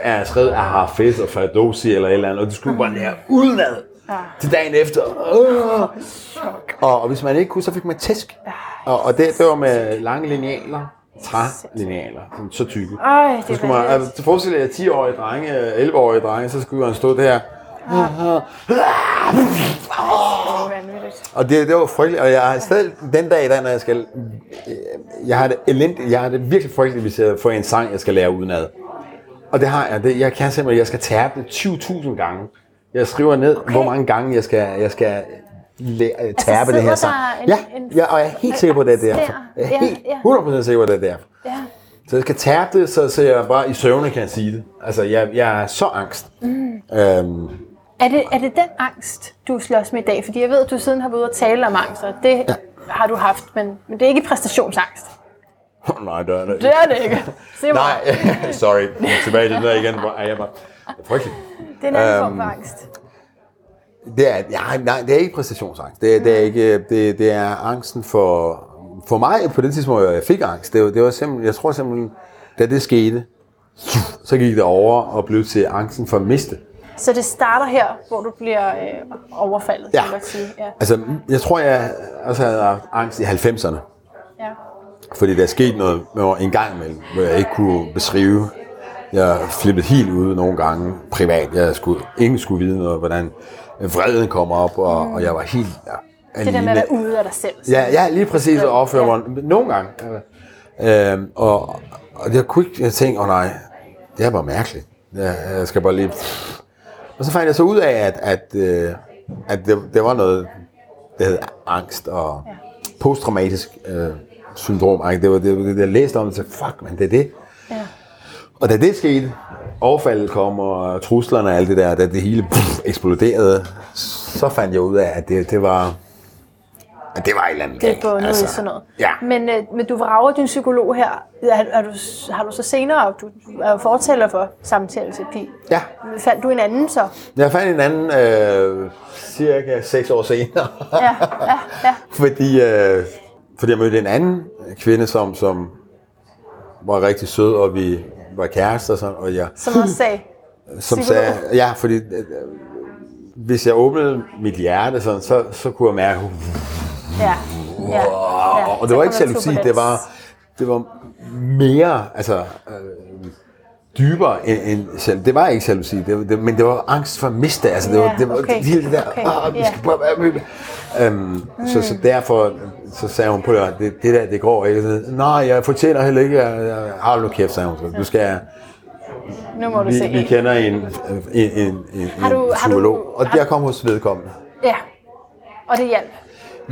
er skrevet af Hafez og Ferdowsi eller et eller andet, og du skulle bare lære udenad til dagen efter. Øh. Og, og hvis man ikke kunne, så fik man tæsk. Og, og det, det var med lange linealer, trælinealer, så tykke. Øj, det Så skulle man, altså, forestil jer 10-årige drenge, 11-årige drenge, så skulle man stå der. Er vanvittigt. Og det, det var frygteligt, og jeg har stadig den dag i dag, når jeg skal... Jeg har det elendigt, jeg har det virkelig frygteligt, hvis jeg får en sang, jeg skal lære udenad. Og det har jeg. Det, jeg kan simpelthen, jeg skal tærpe det 20.000 gange. Jeg skriver ned, okay. hvor mange gange jeg skal, jeg skal tærpe det her Altså, sang. Ja, en- ja, og jeg er helt sikker på, at det er derfor. Jeg er Ja, helt ja. 100% sikker på, at det er derfor. Ja. Så jeg skal tærpe det, så, så jeg bare i søvne kan sige det. Altså, jeg, jeg er så angst. Mm. Øhm, Er det, er det den angst, du slås med i dag? Fordi jeg ved, at du siden har været ude og tale om angst, og det ja. har du haft, men, men det er ikke præstationsangst. nej, det er det Det er det ikke. Se mig. Nej, sorry. Tilbage til det der igen. Hvor er jeg bare... Frygteligt. Det er en anden form Øhm, for angst. Det er, ja, nej, det er ikke præstationsangst. Det, er- det, er ikke, det, det er angsten for... For mig på det tidspunkt, hvor jeg fik angst, det det var simpelthen, jeg tror simpelthen, da det skete, så gik det over og blev til angsten for at miste. Så det starter her, hvor du bliver øh, overfaldet, Ja. kan man sige. Ja. Altså, jeg tror, jeg også havde haft angst i 90'erne. ja. Fordi der skete noget en gang imellem, hvor jeg ikke kunne beskrive. Jeg flippede helt ud nogle gange privat. Jeg skulle, ingen skulle vide noget, hvordan vreden kom op, og, og jeg var helt ja, Det der med at være ude af dig selv. Ja, ja, lige præcis at opføre Ja. mig nogle gange. Øhm, og, og jeg kunne ikke jeg tænkte, åh oh, nej, det er bare mærkeligt. Jeg, jeg skal bare lige... Og så fandt jeg så ud af, at, at, øh, at det, det var noget, der hed angst og Ja. posttraumatisk øh, syndrom. Det var det, det, jeg læste om, og så fuck, man, det er det. Ja. Og da det skete, overfaldet kom, og truslerne og alt det der, da det hele pff, eksploderede, så fandt jeg ud af, at det, det var... At det var et eller andet Det er bundet altså, i sådan noget. Ja. Men, øh, men du vrager din psykolog her. Er, er du, har du så senere, du er jo fortæller for samtaleterapi. Ja, Fandt du en anden så? jeg fandt en anden øh, cirka 6 år senere, Ja, ja, ja. fordi, øh, fordi jeg mødte en anden kvinde, som, som var rigtig sød, og vi var kærester, og, sådan, og jeg, Som også sagde, som sagde, ja, fordi øh, hvis jeg åbnede mit hjerte, sådan, så, så kunne jeg mærke, ja, ja, ja. og, og Så det var ikke jalousi, det var, det var mere, altså øh, dybere end, end selv. Det var ikke jalousi, det, var- det, men det var angst for at miste, altså det var, Ja, det var okay, hele det der, okay, "Åh, vi skal bare være øhm, så, så derfor, så sagde hun på det, det, det der, det går ikke. Så, Nej, jeg fortæller heller ikke, jeg, jeg har nu kæft, sagde hun. så. Du skal, Nu må du vi, se. vi kender en, en, en, en, Har du- en har du- psykolog, og har- jeg kom hos vedkommende. Ja, og det hjalp.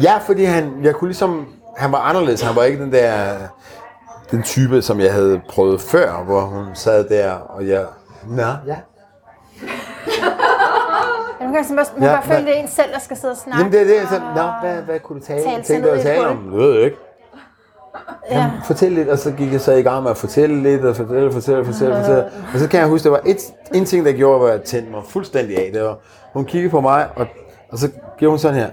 Ja, fordi han, jeg kunne ligesom, han var anderledes. Han var ikke den der, den type, som jeg havde prøvet før, hvor hun sad der, og jeg, nå, ja. Ja, man kan simpelthen man Ja, bare føle, det er en selv, der skal sidde og snakke. Jamen det er det, så, nå, hvad, hvad kunne du tale, Tale tænke dig at tale om? Det ved jeg ikke. Ja. Jamen, fortæl lidt, og så gik jeg så i gang med at fortælle lidt, og fortælle, fortælle, fortælle, fortælle. Og så kan jeg huske, der var et, en ting, der gjorde, hvor jeg tændte mig fuldstændig af. Det var, hun kiggede på mig, og, og så gjorde hun sådan her,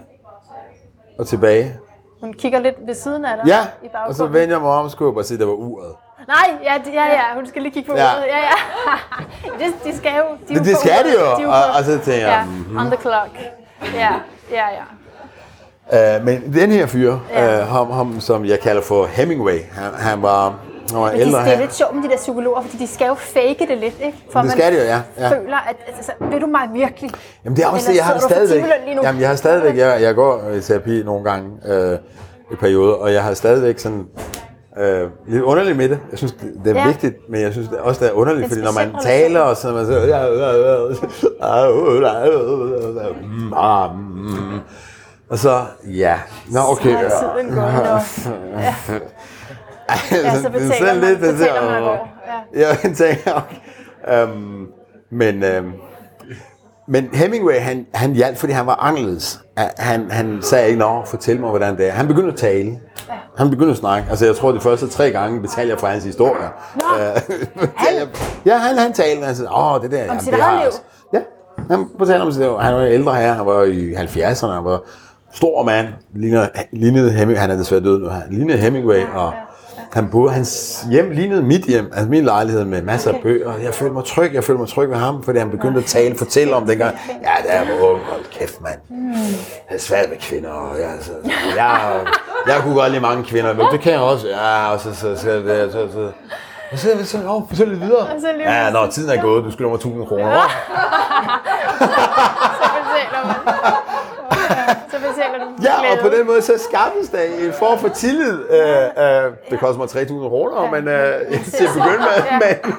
og tilbage. Hun kigger lidt ved siden af dig Ja, i og så vendte jeg mig om, og skulle jeg bare se, der var uret. Nej, ja, det- ja, ja, hun skal lige kigge på Ja. ja. ja, ja. det, de skal jo. De Det, det skal de jo, er og, og så tænkte jeg, Ja, on the clock. Ja, ja, ja. Uh, men den her fyr, Ja. uh, ham, ham, som jeg kalder for Hemingway, han, han var, han var Men de, ældre. det er lidt sjovt med de der psykologer, fordi de skal jo fake det lidt, ikke? For det skal de jo, ja. ja. føler, at altså, vil du mig virkelig? Jamen det er også det, jeg har det stadigvæk. Jamen jeg har stadigvæk, jeg, jeg går i terapi nogle gange uh, i perioder, og jeg har stadigvæk sådan, Øh, lidt underligt med det. Jeg synes, det, det er Ja. vigtigt, men jeg synes det er også, det er underligt, fordi når man taler og sådan, man så, og så, ja, nå okay. Så er tiden gået, Ja. Ja, så betaler man, betaler man og går. Ja, jeg tænker, okay. øhm, men, øhm, men Hemingway, han, han hjalp, fordi han var anderledes. Han, han sagde ikke, nå, fortæl mig, hvordan det er. Han begyndte at tale. Han begyndte at snakke. Altså, jeg tror, de første tre gange betalte jeg for hans historier. Nå, Øh, ja, han, han talte, han sagde, åh, det der, jamen, sit det har liv? også." Ja, han fortalte om sit liv. Han var ældre her, han var i 70'erne, han var stor mand, lignede, lignede Hemingway, han er desværre død nu, han lignede Hemingway, og han boede, hans hjem lignede mit hjem, altså min lejlighed med masser okay. af bøger. Jeg følte mig tryg, jeg følte mig tryg ved ham, fordi han begyndte at tale, fortælle om dengang. Ja, der var ung, hold kæft, mand. Jeg er svært med kvinder, og jeg, altså, jeg, jeg kunne godt lide mange kvinder, men det kan jeg også. Ja, og så, så, så, så, så, så og så, så, så, fortæl lidt videre. Og så lige Ja, når tiden er gået, du skylder mig 1000 kroner. Ja. Så betaler man. Ja, og på den måde så skaffes der en form for tillid. Øh, øh, det koster mig 3000 kroner, men øh, til at begynde med. Ja. Men,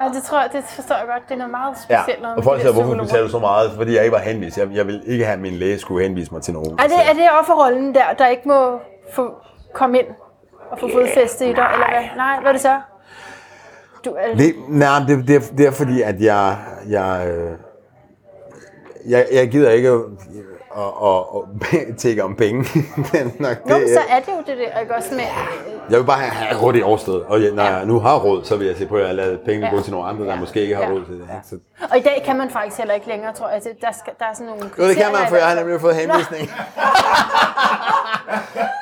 Ja, det tror jeg, det forstår jeg godt. Det er noget meget ja, specielt. noget og folk siger, hvorfor betaler du så meget? Fordi jeg ikke var henvist. Jeg, jeg vil ikke have, at min læge skulle henvise mig til nogen. Er det, er det offerrollen der, der ikke må få komme ind og få fodfæste i dig, eller hvad? Nej, hvad er det så? Du, er, Det, nej, det, det, er, det er fordi, at jeg, jeg, øh, jeg, jeg gider ikke at, at, at, at tække om penge. Er nok jo, det, så er det jo det der, ikke også med... Jeg vil bare have, råd i overstedet. Og når jeg nu har råd, så vil jeg se på, at jeg lavet penge Ja. gå til nogle andre, der Ja. måske ikke har Ja. råd til det. ikke? Så, Og i dag kan man faktisk heller ikke længere, tror jeg. Altså, Der, skal, der er sådan nogle jo, det kan man, for jeg har nemlig fået henvisning.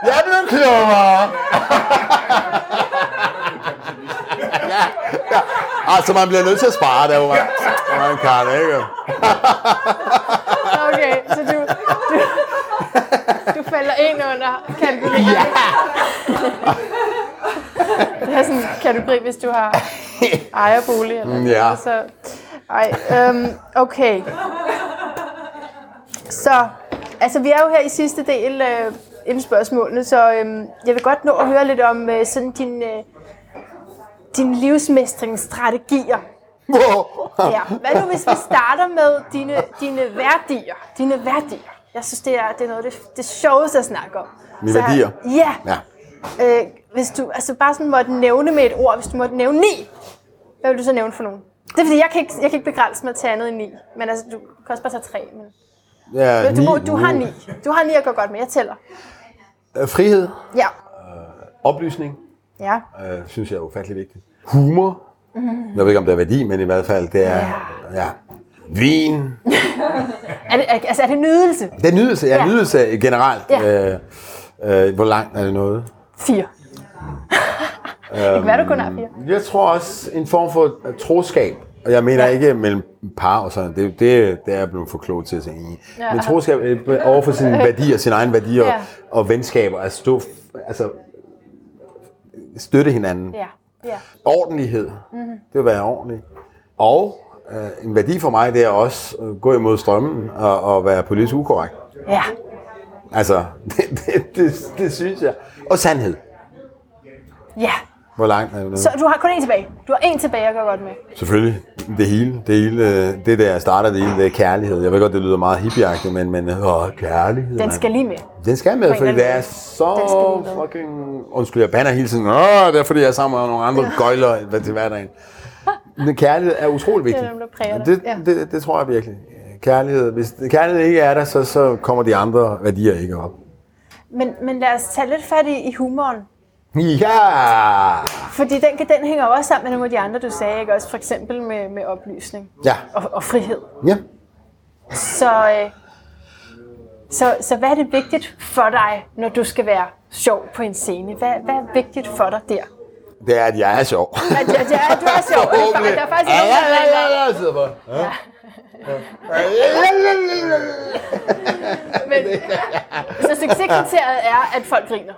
jeg er blevet klogere. ja, ja. Altså, man bliver nødt til at spare der, hvor man, hvor man kan, ikke? Okay, så du, du, du falder ind under kategorien. Ja. det er sådan en kategori, hvis du har ejerbolig. Eller Mm, ja. noget, Så, ej, øhm, okay. Så, altså vi er jo her i sidste del øh, inden spørgsmålene, så øhm, jeg vil godt nå at høre lidt om øh, sådan din, øh, din livsmestringsstrategier. Ja. Hvad nu, hvis vi starter med dine, dine værdier? Dine værdier. Jeg synes, det er, det er noget af det, det sjoveste at snakke om. Mine Så- værdier? Ja. Ja. Øh, hvis du altså bare sådan måtte nævne med et ord, hvis du måtte nævne ni, hvad vil du så nævne for nogen? Det er fordi, jeg kan ikke, jeg kan ikke begrænse mig til andet end ni. Men altså, du kan også bare tage tre. Men, ja du, må, ni- du har ni. Du har ni at gå godt med. Jeg tæller. Øh, Frihed, Ja. oplysning, Ja. øh, synes jeg er ufattelig vigtigt. Humor. Jeg ved ikke, om det er værdi, men i hvert fald, det er... Ja. Vin. Er det, altså, er det nydelse? Det er nydelse, ja, Ja. nydelse generelt. Ja. Øh, øh, hvor langt er det noget? Fire. det kan være, du kun har fire. Jeg tror også en form for øh, troskab. Og jeg mener Ja. ja. ikke mellem par og sådan. Det, det, det er jeg blevet for klog til at sige. Ja. Ja. Men troskab øh, over for sine værdier, sine egne værdier Ja. ja. og venskaber. At stå, altså, støtte hinanden. Ja. Ja. Ordentlighed. Mm-hmm. Det vil være ordentligt. Og øh, en værdi for mig, det er også at gå imod strømmen og, og være politisk ukorrekt. Ja. Altså, det, det, det, det synes jeg. Og sandhed. Ja. Hvor langt er det? Så du har kun en tilbage. Du har en tilbage at gå godt med. Selvfølgelig. Det hele, det hele, det der starter det hele, det er kærlighed. Jeg ved godt, det lyder meget hippieagtigt, men, men åh, kærlighed. Den skal lige med. Den skal med, fordi det er så fucking... Undskyld, jeg banner hele tiden. Åh, det er fordi, jeg er sammen med nogle andre gøjler hvad til hverdagen. Men kærlighed er utrolig vigtigt. dem, der præger dig. det, Ja. det, det, tror jeg virkelig. Kærlighed, hvis kærlighed ikke er der, så, så kommer de andre værdier ikke op. Men, men lad os tage lidt fat i, i humoren. Ja! Fordi den, den hænger også sammen med nogle af de andre, du sagde, ikke? Også for eksempel med, med oplysning Ja. og, og frihed. Ja. Så, øh, så, så hvad er det vigtigt for dig, når du skal være sjov på en scene? Hvad, hvad er vigtigt for dig der? Det er, at jeg er sjov. At, at, at du er sjov. er Der er faktisk Ja, nogen, ja, ja, ja, ja, bare. Ja. Men, så succeskriteriet er, at folk griner.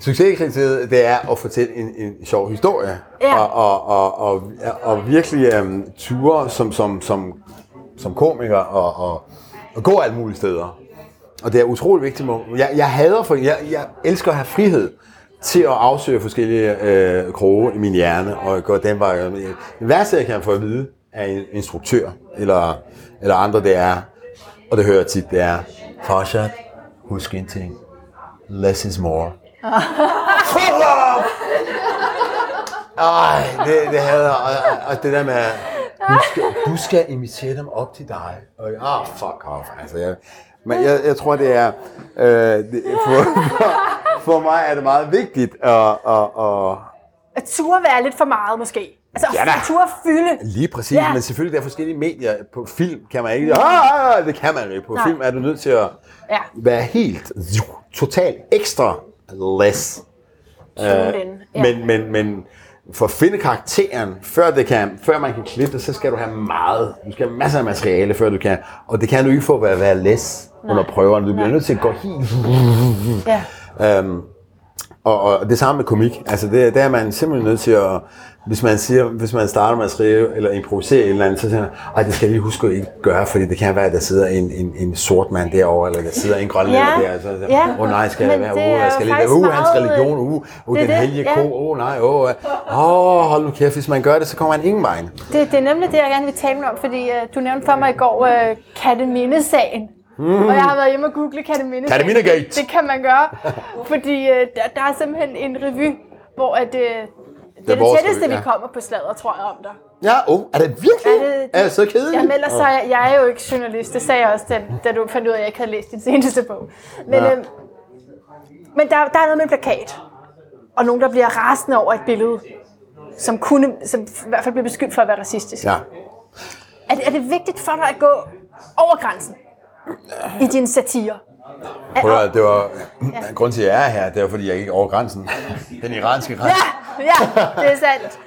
Succeskriteriet, det er at fortælle en, en sjov historie. Ja. Og, og, og, og, og virkelig um, ture som, som, som, som komiker og, og, og gå alle mulige steder. Og det er utrolig vigtigt. Jeg, jeg hader for, jeg, jeg elsker at have frihed til at afsøge forskellige øh, kroge i min hjerne, og gå den vej. Det værste, jeg kan få at vide af en instruktør, eller, eller andre, det er, og det hører jeg tit, det er, Farshad, husk en ting. Less is more. Fuck off! Ej, det, det hader og, og det der med, du skal, du skal invitere dem op til dig. Og, ah, fuck off. Altså, jeg, men jeg, jeg tror, det er, øh, det, for, for, for mig er det meget vigtigt at, at, at At ture være lidt for meget, måske. Altså, Ja fylde. Lige præcis, Ja. men selvfølgelig der er forskellige medier. På film kan man ikke, ah, ah, det kan man ikke. På Nej. film er du nødt til at Ja. være helt, totalt ekstra less. In. Ja. Men, men, men for at finde karakteren, før, det kan, før man kan klippe det, så skal du have meget. Du skal have masser af materiale, før du kan. Og det kan du ikke få ved at være less under prøverne. Du bliver nødt til at gå helt ja. Øhm, og, og det samme med komik. Altså det, det er man simpelthen nødt til at, hvis man siger, hvis man starter med at skrive eller improvisere et eller andet, så siger man, ej, det skal jeg lige huske at ikke gøre, fordi det kan være, at der sidder en, en, en sort mand derovre, eller der sidder en grønlænder Ja, der. Så, så, ja. Åh nej, skal jeg være, åh, er jeg skal lige være, uh, hans religion, uh, uh, det den det, hellige ja. ko, åh nej, åh, åh, hold nu kæft, hvis man gør det, så kommer man ingen vej. Det, det er nemlig det, jeg gerne vil tale om, fordi uh, du nævnte for mig i går uh, Katteminde-sagen. Mm. Og jeg har været hjemme og google Katteminde. Kattemindegate. Det kan man gøre, fordi uh, der, der er simpelthen en revy, hvor at, uh, det er det, tætteste, vi ja. kommer på slaget, tror jeg om dig. Ja, oh, er det virkelig? Er det- er det så kedeligt? Jamen ellers så jeg, jeg er jo ikke journalist, det sagde jeg også, da, da du fandt ud af, at jeg ikke havde læst din seneste bog. Men, Ja. øhm, men der, der er noget med en plakat, og nogen, der bliver rasende over et billede, som, kunne, som i hvert fald bliver beskyldt for at være racistisk. Ja. Er, det, er det vigtigt for dig at gå over grænsen i din satire? Prøv at, det var, ja. grund til, at jeg er her, det er fordi, jeg ikke er over grænsen. Den iranske grænse. Ja, ja, det er sandt.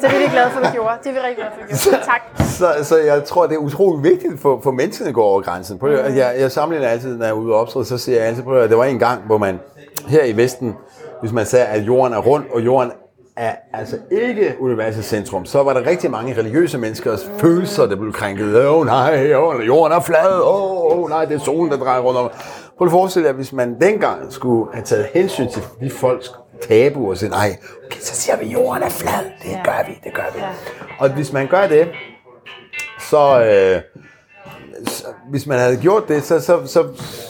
Så det er vi glade for, at du gjorde. Det er vi rigtig glade for, at du gjorde. Tak. Så, så jeg tror, det er utrolig vigtigt for, for menneskene at gå over grænsen. Prøv, at, jeg, jeg sammenligner altid, når jeg er ude og optræde, så siger jeg altid, prøv, at, der var en gang, hvor man her i Vesten, hvis man sagde, at jorden er rund, og jorden er altså ikke universets centrum, så var der rigtig mange religiøse menneskers følelser, der blev krænket. Åh oh, nej, oh, jorden er flad. Åh oh, nej, det er solen, der drejer rundt om. Prøv at forestille jer, hvis man dengang skulle have taget hensyn til de folks tabuer og sige, nej, okay, så siger vi, jorden er flad. Det Ja. gør vi, det gør vi. Ja. Og hvis man gør det, så, øh, så hvis man havde gjort det, så, så, så,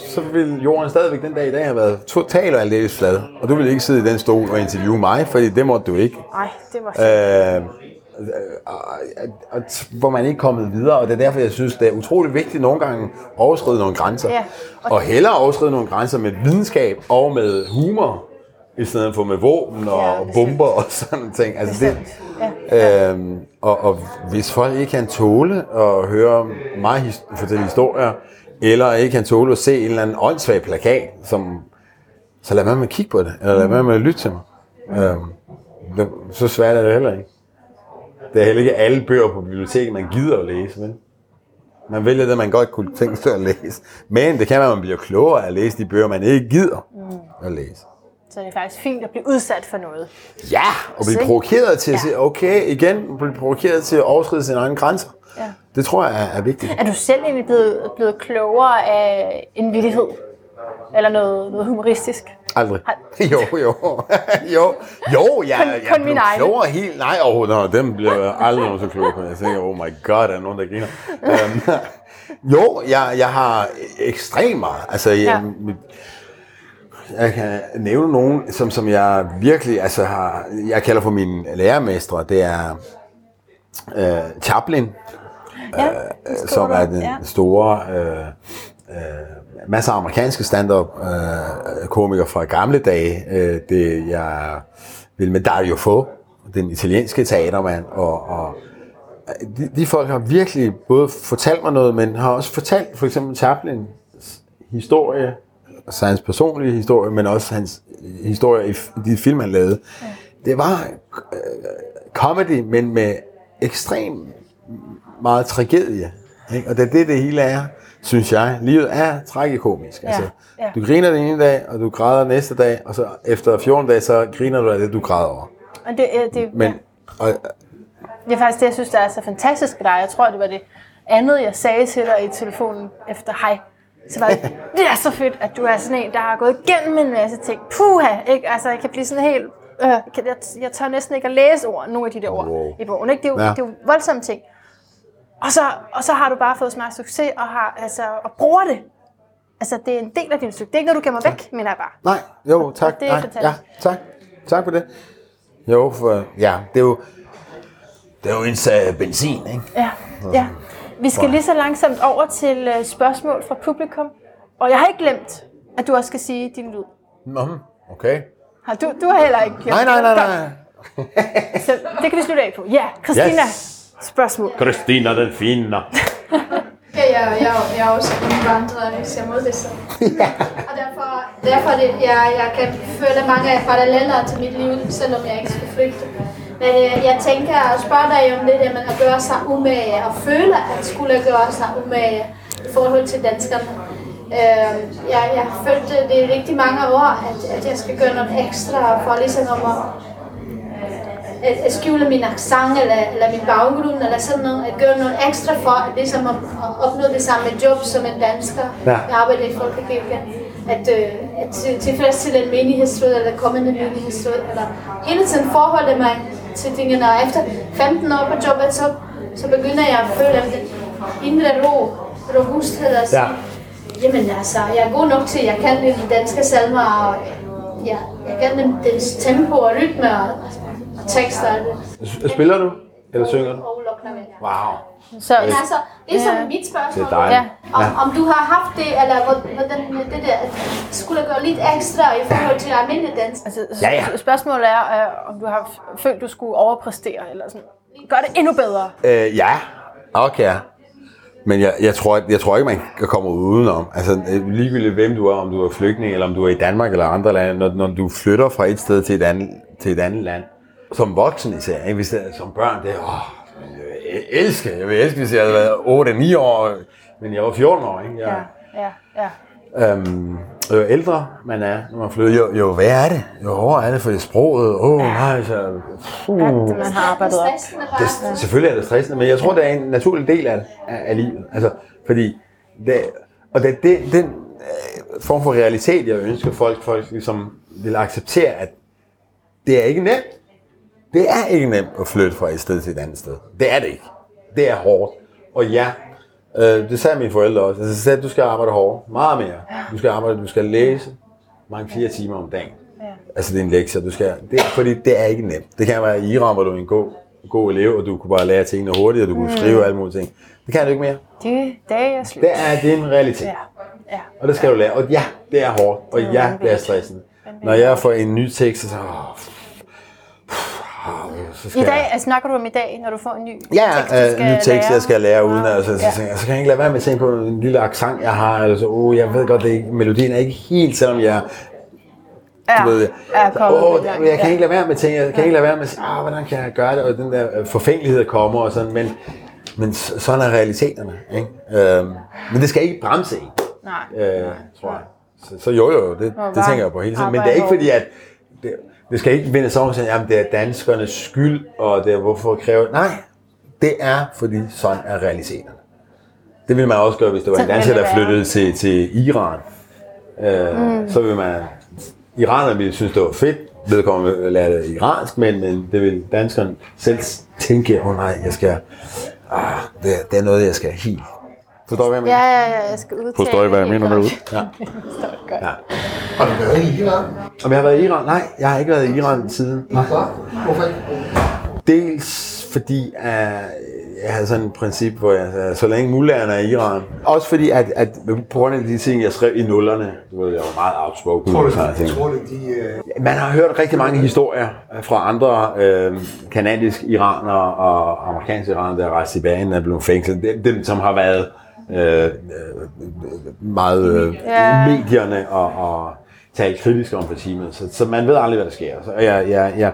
så ville jorden stadigvæk den dag i dag have været totalt og aldeles flad. Og du ville ikke sidde i den stol og interviewe mig, fordi det måtte du ikke. Nej, det var. Øh, og, og, og, hvor man ikke er kommet videre, og det er derfor, jeg synes, det er utrolig vigtigt nogle gange at overskride nogle grænser. Ja, og, og- og hellere overskride nogle grænser med videnskab og med humor, i stedet for med våben og Ja, bomber og sådan nogle ting. Altså det, Ja. Øhm, og, og hvis folk ikke kan tåle at høre mig his- fortælle historier, eller ikke kan tåle at se en eller anden åndssvag plakat, som, så lad være med at kigge på det, eller lad være med at lytte til mig. Øhm, det, så svært er det heller ikke. Det er heller ikke alle bøger på biblioteket, man gider at læse, men man vælger det, man godt kunne tænke sig at læse. Men det kan være, at man bliver klogere at læse de bøger, man ikke gider at læse. Så det er faktisk fint at blive udsat for noget. Ja, og blive provokeret til at sige, okay, igen, blive provokeret til at overskride sine egne grænser. Ja. Det tror jeg er, er vigtigt. Er du selv egentlig blevet, blevet klogere af en vittighed? Eller noget, noget humoristisk? Aldrig. Jo, jo. jo, jo, jeg, Kun- jeg kun blev klogere helt... Nej, oh, no, dem bliver jeg aldrig nogen så klogere på. Jeg tænker, oh my god, er der nogen, der griner? um, jo, jeg, jeg har ekstremt meget. Altså, jeg, Ja. Jeg kan nævne nogen, som, som jeg virkelig altså, har... Jeg kalder for mine lærermestre. Det er øh, Chaplin, Ja, øh, som er den ja. store, øh, øh, masser af amerikanske stand-up øh, komikere fra gamle dage. Øh, det jeg vil med Dario Fo, den italienske teatermand, og, og de, de folk har virkelig både fortalt mig noget, men har også fortalt for eksempel Chaplins historie, altså hans personlige historie, men også hans historie i de film, han lavede. Ja. Det var øh, comedy, men med ekstrem meget tragedie. Ikke? Og det er det, det hele er, synes jeg. Livet er tragikomisk. Ja, Altså, ja. Du griner den ene dag, og du græder næste dag, og så efter 14 dage, så griner du af det, du græder over. Og det, øh, det, Men, ja. og, det er faktisk det, jeg synes, der er så fantastisk ved dig. Jeg tror, det var det andet, jeg sagde til dig i telefonen efter hej. Så var det, det er så fedt, at du er sådan en, der har gået igennem en masse ting. Puha, ikke? Altså, jeg kan blive sådan helt... Øh, jeg, jeg, tør næsten ikke at læse ord, nogle af de der ord Wow. i bogen. Ikke? Det, er jo, Ja. det er jo voldsomme ting. Og så, og så har du bare fået så meget succes og, har, altså, og bruger det. Altså, det er en del af din succes. Det er ikke noget, du gemmer væk, mener jeg bare. Nej, jo, tak. Det er Nej, ja, tak. Tak for det. Jo, for, ja, det er jo, det er jo ens uh, benzin, ikke? Ja, ja. Vi skal lige så langsomt over til øh, spørgsmål fra publikum. Og jeg har ikke glemt, at du også skal sige din lyd. Nå, okay. Har du, du har heller ikke glemt Nej, nej, nej, nej. Så det kan vi slutte af på. Ja, Christina, Yes. spørgsmål. Kristina den fine. Ja, jeg, jeg, jeg er også indvandrer, så jeg må det så. Og derfor, derfor det, jeg, jeg kan føle mange paralleller til mit liv, selvom jeg ikke skal flygte. Men øh, jeg tænker at spørge dig om det der med at gøre sig umage, og føle at skulle gøre sig umage i forhold til danskerne. Øh, jeg, jeg har følt det, i rigtig mange år, at, at jeg skal gøre noget ekstra for ligesom om at, at, at skjule min accent eller, eller min baggrund eller sådan noget, at gøre noget ekstra for at, ligesom at, at opnå det samme job som en dansker. Ja. Jeg arbejder i Folkekirken. At, øh, at til- tilfredsstille en menighedsråd eller kommende menighedsråd, eller hele tiden forholde mig til tingene, og efter 15 år på jobbet, så, så begynder jeg at føle at den indre ro, robusthed og sige, Ja. jamen altså, jeg er god nok til, jeg kan de danske salmer, og ja, jeg kan den, dens tempo og rytme og, og tekster. Spiller du? Eller synger du? Wow. Så, Men altså, det er som Ja. mit spørgsmål. Det er. Ja. Om, om du har haft det, eller hvor- hvordan det der, at skulle gøre lidt ekstra i forhold til almindelig dans. altså, Ja, ja. Spørgsmålet er, øh, om du har følt, du skulle overpræstere, eller sådan. Gør det endnu bedre. Øh, ja, okay. Men jeg, jeg, tror, jeg tror ikke, man kan komme udenom. Altså øh, ligegyldigt hvem du er, om du er flygtning, eller om du er i Danmark eller andre lande, når, når du flytter fra et sted til et andet, til et andet land, som voksen især, ikke? hvis det er som børn, det er, åh, jeg elsker, jeg vil elske, hvis jeg havde været 8-9 år, men jeg var 14 år, ikke? Jeg, Ja, ja, ja. Øhm, jo ældre man er, når man flytter, jo, jo hvad er det? Jo hårdere er det for det sproget. Åh, oh, nej, så... Puh. Alt, man har arbejdet op. Det, selvfølgelig er det stressende, men jeg tror, det er en naturlig del af, af, af livet. Altså, fordi det, og det, det, den øh, form for realitet, jeg ønsker folk, folk ligesom vil acceptere, at det er ikke nemt. Det er ikke nemt at flytte fra et sted til et andet sted. Det er det ikke. Det er hårdt. Og ja, øh, det sagde mine forældre også. Altså, de sagde, at du skal arbejde hårdt. Meget mere. Du skal arbejde, du skal læse mange fire timer om dagen. Altså det er en lektie, du skal, det, fordi det er ikke nemt. Det kan være i Iran, hvor du er en god, god elev, og du kunne bare lære tingene hurtigt, og du kunne skrive alle mulige ting. Det kan du ikke mere. Det dag er slut. Det er din realitet. Ja, ja. Og det skal du lære. Og ja, det er hårdt. Og Det ja, det er stressende. Når jeg får en ny tekst, så, åh, så skal I dag, jeg... altså, snakker du om i dag, når du får en ny Ja, tekst, du øh, ny tekst, lære? jeg skal lære uden, Ah, altså, så, ja. så, så, så kan jeg ikke lade være med at tænke på en lille accent, jeg har, eller så, oh, jeg ved godt, det er ikke, melodien er ikke helt, selvom jeg, Ja, du ved, er kommet åh, langt. jeg kan Ja. ikke lade være med at tænke, jeg kan ikke lade være med at sige, ah, hvordan kan jeg gøre det, og den der øh, forfængelighed kommer og sådan, men, men sådan er realiteterne, ikke? Øhm, men det skal ikke bremse en, Nej. øh, tror jeg. Så, så jo, jo, det, det tænker jeg på hele tiden, men det er ikke fordi, at det, det skal ikke vende sig om sige, jamen det er danskernes skyld, og det er hvorfor kræve, nej, det er, fordi sådan er realiteterne. Det ville man også gøre, hvis det var en Sådan dansker, vil der flyttede til, til Iran. Øh, mm. Så ville man... Iranerne ville synes, det var fedt. Vedkommende ville lære det iransk, men, men det vil danskerne selv tænke, åh oh, nej, jeg skal... Ah, det, er- det er noget, jeg skal helt. Forstår du, hvad jeg mener? Ja, ja, ja, jeg skal udtale Forstår I, hvad jeg det mener helt derude? godt. Ja. Har du været i Iran? Om jeg har været i Iran? Nej, jeg har ikke været i Iran siden. Hvorfor? Hvorfor ikke? Dels fordi, at jeg havde sådan et princip, hvor jeg sagde, så længe mullaherne er i Iran. Også fordi, at, at på grund af de ting, jeg skrev i nullerne, du ved, jeg var meget outspoken. Tror du, ting. tror du de... Øh, Man har hørt rigtig mange historier fra andre øh, kanadiske iranere og amerikanske iranere, der er rejst tilbage, der er blevet fængslet. Dem, dem som har været øh, øh, meget øh, Ja. medierne og, og talt kritisk om regimet. Så, så man ved aldrig, hvad der sker. Så jeg, jeg, jeg,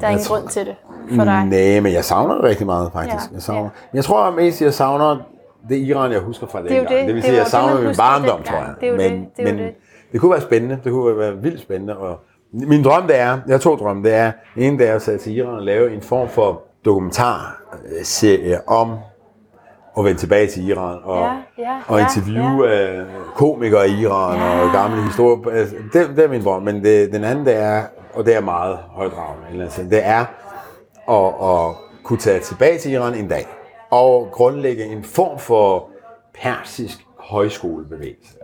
Der er ingen grund til det for dig. Nej, men jeg savner det rigtig meget, faktisk. Ja, Jeg savner. ja. Jeg tror mest, jeg savner det Iran, jeg husker fra jo dengang. det. Det vil Det sige, var jeg det, savner man min barndom, tror jeg. Det er jo men, det. Det er men det. det kunne være spændende. Det kunne være vildt spændende. Og min drøm, det er, jeg har to drømme, det er, en dag at tage til Iran og lave en form for dokumentarserie om at vende tilbage til Iran og, Ja, ja, og ja, interviewe ja. komikere i Iran Ja. og gamle historier. Altså, det, det er min drøm, men det, den anden det er, og det er meget højdragende, eller andet, det er at, at kunne tage tilbage til Iran en dag og grundlægge en form for persisk højskolebevægelse.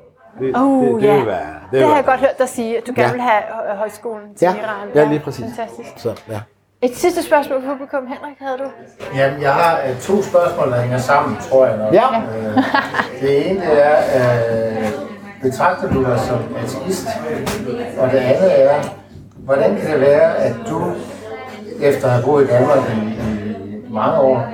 Det, Oh, det, det, ja. vil være, det, Det vil har være jeg godt hørt dig sige, at du gerne Ja. vil have hø- højskolen til Ja, Iran. ja, lige præcis. Fantastisk. Så, ja. Et sidste spørgsmål på publikum. Henrik, havde du? Jamen, jeg har øh, to spørgsmål, der hænger sammen, tror jeg nok. Ja. Øh, det ene det er, øh, betragter du dig som ateist? Og det andet er, hvordan kan det være, at du, efter at have boet i Danmark i, i mange år,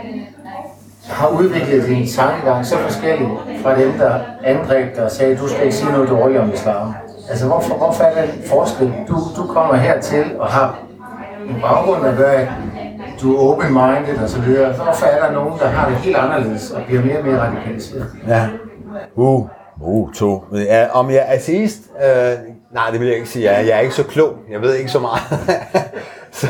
har udviklet din tankegang så forskellig fra dem, der angreb dig og sagde, du skal ikke sige noget dårligt om islam. Altså, hvorfor, hvorfor er der en forskel? Du, du kommer hertil og har en baggrund, der gør, at du er open-minded og så videre. så er der nogen, der har det helt anderledes og bliver mere og mere radikaliseret? Ja. Uh, uh, to. Men Ja, om jeg er sidst? Øh, nej, det vil jeg ikke sige. Jeg, er- jeg er ikke så klog. Jeg ved ikke så meget. så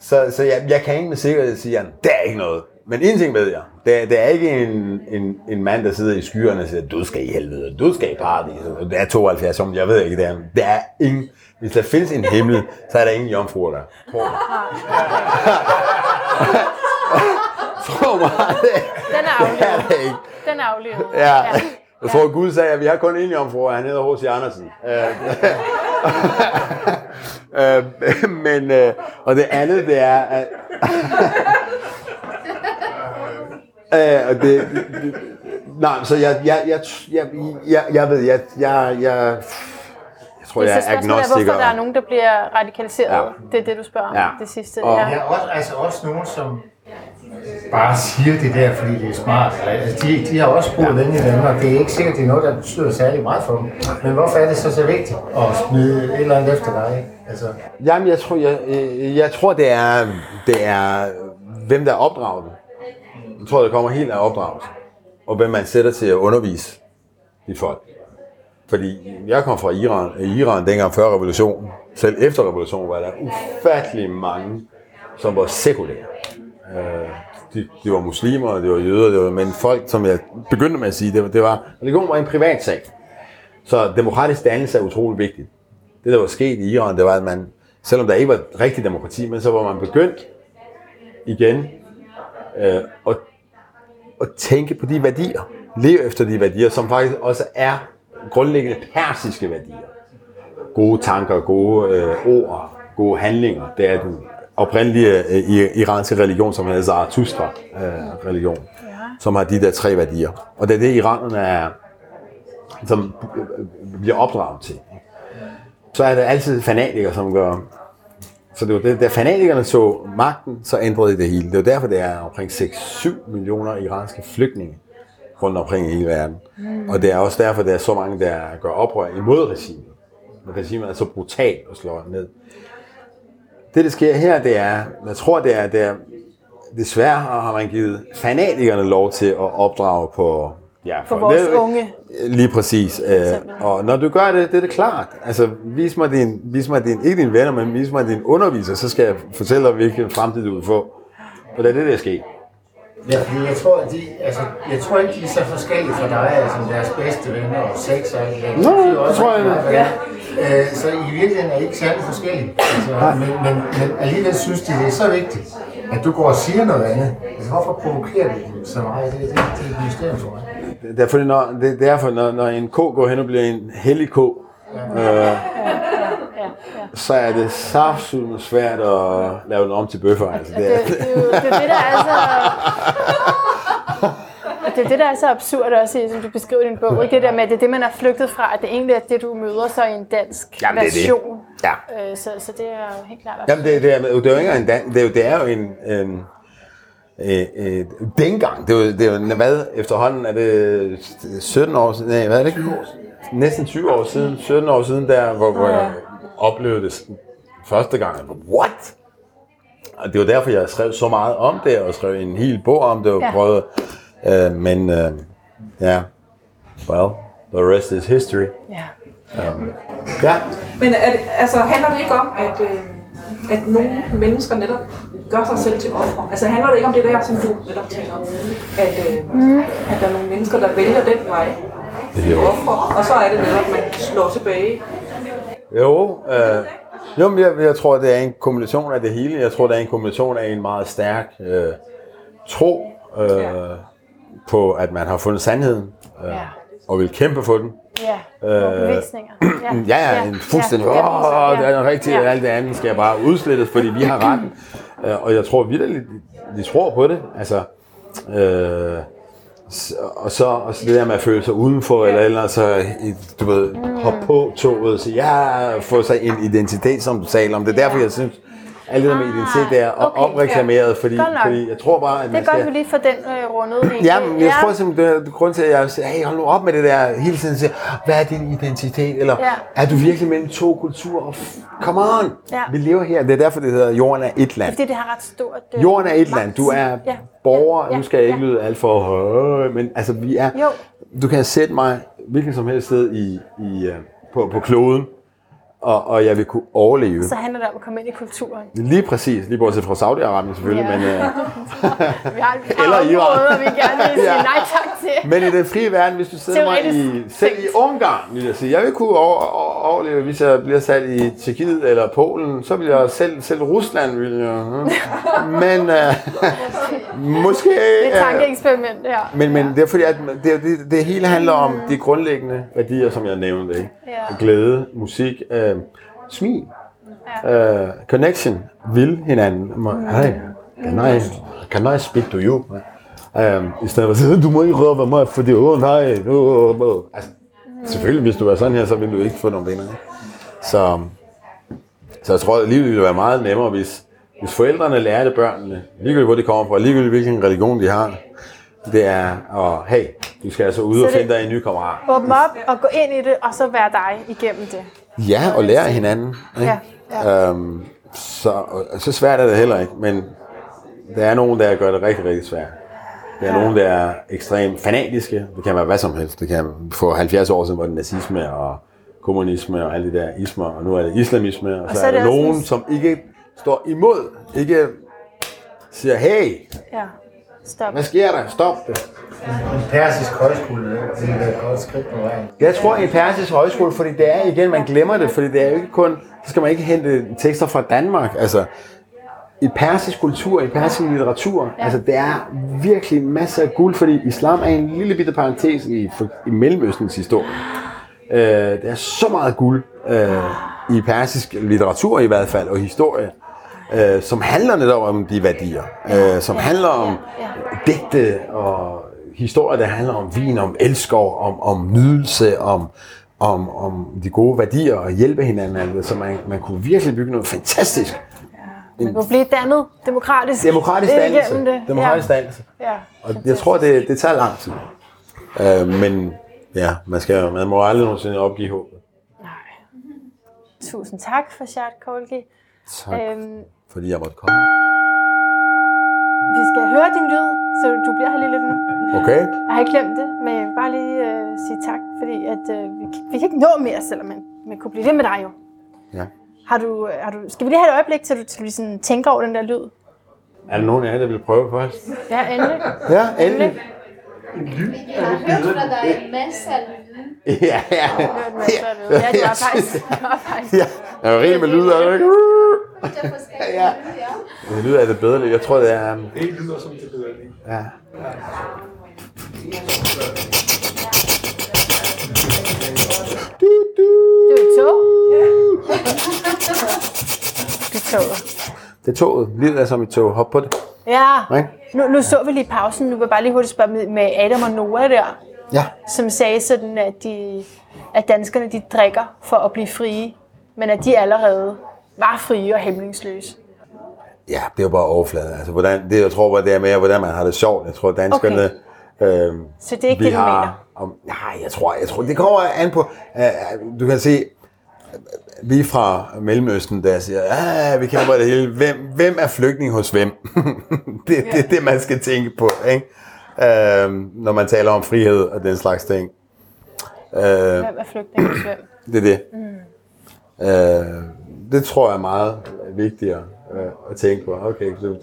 så, så jeg, jeg kan ikke med sikkerhed sige, at der er ikke noget. Men en ting ved jeg. Der, der er ikke en, en, en mand, der sidder i skyerne og siger, du skal i helvede, du skal i paradis. Det er 72 om, jeg ved ikke, det er, der er ingen, hvis der findes en himmel, så er der ingen jomfruer der. Tror mig. Tror mig, det, Den er det er aflevet. det ikke. Den er aflevet. Ja. Jeg tror, Gud sagde, at vi har kun en jomfru, og han hedder H.C. Andersen. Øh, øh, Men, øh, og det andet, det er, at... Øh, og det, det, nej, så jeg, jeg, jeg, jeg, jeg, jeg ved, jeg, jeg, jeg, jeg tror, jeg Så er spørgsmålet er, agnostiker. hvorfor der er nogen, der bliver radikaliseret. Ja. Det er det, du spørger om. Ja. Det sidste. Og- Ja. Ja, også, altså også nogen, som bare siger det der, fordi det er smart. Altså, de, de har også boet længe i Danmark. Det er ikke sikkert, det er noget, der betyder særlig meget for dem. Men hvorfor er det så så vigtigt at smide et eller andet efter dig? Altså, Jamen, jeg tror, jeg, jeg, jeg tror det, er, det er, hvem der er opdraget. Jeg tror, det kommer helt af opdragelse. Og hvem man sætter til at undervise de folk. Fordi jeg kom fra Iran, Iran dengang før revolutionen. Selv efter revolutionen var der ufattelig mange, som var sekulære. Øh, de, de var muslimer, de var jøder, det var, men folk, som jeg begyndte med at sige, det var, det var religion var en privat sag. Så demokratisk dannelse er utrolig vigtigt. Det, der var sket i Iran, det var, at man, selvom der ikke var rigtig demokrati, men så var man begyndt igen øh, at, at tænke på de værdier, leve efter de værdier, som faktisk også er grundlæggende persiske værdier. Gode tanker, gode øh, ord, gode handlinger. Det er den oprindelige øh, iranske religion, som hedder Zarathustra øh, religion, ja. som har de der tre værdier. Og det er det, iranerne er, som øh, bliver opdraget til. Så er der altid fanatikere, som gør... Så det var det, da fanatikerne så magten, så ændrede det hele. Det var derfor, det er omkring 6-7 millioner iranske flygtninge rundt omkring i hele verden. Mm. Og det er også derfor, der er så mange, der gør oprør imod regimet. Og regimet er så brutalt og slår ned. Det, der sker her, det er, jeg tror, det er, det er desværre har man givet fanatikerne lov til at opdrage på Ja, For vores det- unge. Lige præcis. Øh, og når du gør det, det er det klart. Altså, vis mig din, vis mig din, ikke dine venner, men vis mig din underviser, så skal jeg fortælle dig, hvilken fremtid du vil få. Og det er det, der er sket. Ja, fordi jeg tror, at de, altså, jeg tror ikke, de er så forskellige fra dig, altså deres bedste venner og sex og alt det der. Nå, Det også tror jeg, meget, hvad- Øh, så i virkeligheden er I ikke særlig forskellige. Altså, men, men, men alligevel synes de, det er så vigtigt, at du går og siger noget andet. Altså, hvorfor provokerer du dem så meget? Det, det, det er et mysterium for mig. Det er fordi, når, det er derfor, når, når en ko går hen og bliver en hellig ko, øh, så er det saftsusende svært at lave den om til bøffer. Altså, det er, Det, det, er jo- det er det, der er så... Og det er det, der er så absurd også, som du beskriver i din bog. Ikke det der med, at det er det, man er flygtet fra, at det egentlig er det, du møder så i en dansk Jamen, det er det. version. Ja. Øh, så, så det er jo helt klart Jamen, det, det, er, det er jo ikke en dan- det er jo, det er jo en, en øh, øh, dengang, det er, jo, det jo, hvad, efterhånden er det 17 år siden, nej, hvad er det ikke? Næsten 20 år siden, 17 år siden der, hvor, hvor jeg oplevede det første gang. Var, What? Og det var derfor, jeg skrev så meget om det, og skrev en hel bog om det, og Ja. prøvede, øh, men øh, ja, well, the rest is history. Ja. Ja, Men er det, altså, handler det ikke om, at, øh, at nogle mennesker netop gør sig selv til offer. Altså handler det ikke om det der, som du netop taler om, at, øh, mm. at der er nogle mennesker, der vælger den vej, Det er jo- offer, og så er det netop, at man slår tilbage. Jo, øh, jo men jeg, jeg tror, det er en kombination af det hele. Jeg tror, det er en kombination af en meget stærk øh, tro øh, på, at man har fundet sandheden øh, Ja. og vil kæmpe for den. Ja, Øh, overbevisninger. Ja, ja, en fuldstændig, ja, åh, det er rigtigt, Ja. ja. alt det andet skal bare udslettes, fordi vi har retten. Øh, og jeg tror virkelig, de, de tror på det. Altså, øh, og så og så det der med at føle sig udenfor, eller eller så, du ved, hoppe på toget og sige, ja, få sig en identitet, som du taler om. Det er derfor, jeg synes, alt det der med identitet der er Ah, okay, opreklameret, fordi, Godt nok. fordi jeg tror bare, at Det man er godt, skal... vi lige får den øh, rundet. Ja, men jeg tror simpelthen, det er grund til, at jeg siger, hey, hold nu op med det der, hele tiden siger, hvad er din identitet, eller Ja. er du virkelig mellem to kulturer? Come on! Ja. Vi lever her, det er derfor, det hedder, jorden er et land. Fordi det har ret stort... Øh, Jorden er et magt. land, du er Ja, borger, ja, nu skal jeg ikke ja. lyde alt for, øh, men altså vi er, Jo. du kan sætte mig hvilken som helst sted i, i, øh, på, på kloden, og, og jeg vil kunne overleve. Så handler det om at komme ind i kulturen. Lige præcis, lige bortset fra Saudi-Arabien selvfølgelig, Ja. men, øh, Vi har, vi har Eller Iran. vi gerne vil sige Ja. nej tak til. Men i den frie verden, hvis du sætter mig i, selv i. Ungarn, vil jeg sige, jeg vil kunne over, over, overleve, hvis jeg bliver sat i Tjekkiet eller Polen, så vil jeg selv, selv Rusland, vil jeg. Men øh, måske... Det er et øh, tankeeksperiment, ja. men, men det er fordi, at det, det, det hele handler om de grundlæggende værdier, som jeg nævnte. Ikke? Ja. Glæde, musik, øh, smil, øh, connection, vil hinanden. Hey, can I, can I speak to you? Um, I stedet for at sige, du må ikke røre ved mig, fordi åh nej. Uh, uh. Altså, selvfølgelig, hvis du er sådan her, så vil du ikke få nogle venner. Så, så jeg tror, at livet ville være meget nemmere, hvis, hvis forældrene lærte børnene, ligegyldigt hvor de kommer fra, ligegyldigt hvilken religion de har, det er, at hey, du skal altså ud og det- finde dig en ny kammerat. Åbne op og gå ind i det, og så være dig igennem det. Ja, og lære af hinanden. Ikke? Ja, ja. Øhm, så, og, så svært er det heller ikke, men der er nogen, der gør det rigtig, rigtig svært. Der er nogen, der er ekstremt fanatiske. Det kan være hvad som helst. Det kan for 70 år siden var det nazisme og kommunisme og alle de der ismer, og nu er det islamisme, og, så, så er er der nogen, en- som ikke står imod, ikke siger, hey, Ja. Stop. hvad sker der? Stop det. En persisk højskole, det er et godt skridt på vejen. Jeg tror en persisk højskole, fordi det er igen, man glemmer det, fordi det er jo ikke kun, så skal man ikke hente tekster fra Danmark. Altså, i persisk kultur, i persisk litteratur, ja. altså det er virkelig masser af guld, fordi islam er en lille bitte parentes i, for, i Mellemøstens historie. Øh, der er så meget guld øh, i persisk litteratur i hvert fald, og historie, øh, som handler netop om de værdier, øh, som handler om digte og historier, der handler om vin, om elskov, om, om nydelse, om, om, om de gode værdier og hjælpe hinanden. Så man, man kunne virkelig bygge noget fantastisk. Man kunne blive dannet demokratisk. Demokratisk dannelse. Det. Demokratisk dannelse. Ja. Og jeg tror, det, det tager lang tid. Øh, men ja, man, skal, man må aldrig nogensinde opgive håbet. Nej. Tusind tak for Shad Kolgi. Tak, Øhm, fordi jeg måtte komme. vi skal høre din lyd, så du bliver her lige lidt nu. Okay? Jeg har ikke glemt det, men jeg vil bare lige øh, sige tak, fordi at, øh, vi, vi kan ikke nå mere, selvom man, man kunne blive det med dig jo. Ja. Har du, øh, har du, skal vi lige have et øjeblik, til du, til du lige sådan tænker over den der lyd? Er der nogen af jer, der vil prøve først? Ja, endelig. Ja, endelig. Jeg har hørt fra dig en masse Ja, ja. Ja, du var faktisk, du var faktisk. Ja, jeg er rigtig med lyd, er du ikke? Det er forskellige Ja. ja. Det lyder af det bedre. Jeg tror, det er... um, Det lyder som det bedre. Ja. Du, du. Det er tog. Det er toget. Det er toget. Livet er som et tog. Hop på det. Ja. Ikke? Nu, nu så vi lige pausen. Nu vil jeg bare lige hurtigt spørge med, med Adam og Noah der, Ja. som sagde sådan, at, de, at danskerne de drikker for at blive frie, men at de allerede var frie og hæmningsløse. Ja, det er jo bare overflade. Altså, hvordan, det, jeg tror bare, det er mere, hvordan man har det sjovt. Jeg tror, danskerne... Okay. Øhm, Så det er ikke det, du mener? har, om, nej, jeg tror, jeg tror, det kommer an på... Øh, du kan se, vi fra Mellemøsten, der siger, ah, vi kender det hele. Hvem, hvem er flygtning hos hvem? det, det er det, man skal tænke på, ikke? Øhm, når man taler om frihed og den slags ting. Øh, Hvem er flygtning hos hvem? det er det. Mm. Øh, det tror jeg er meget vigtigere øh, at tænke på. Okay, så,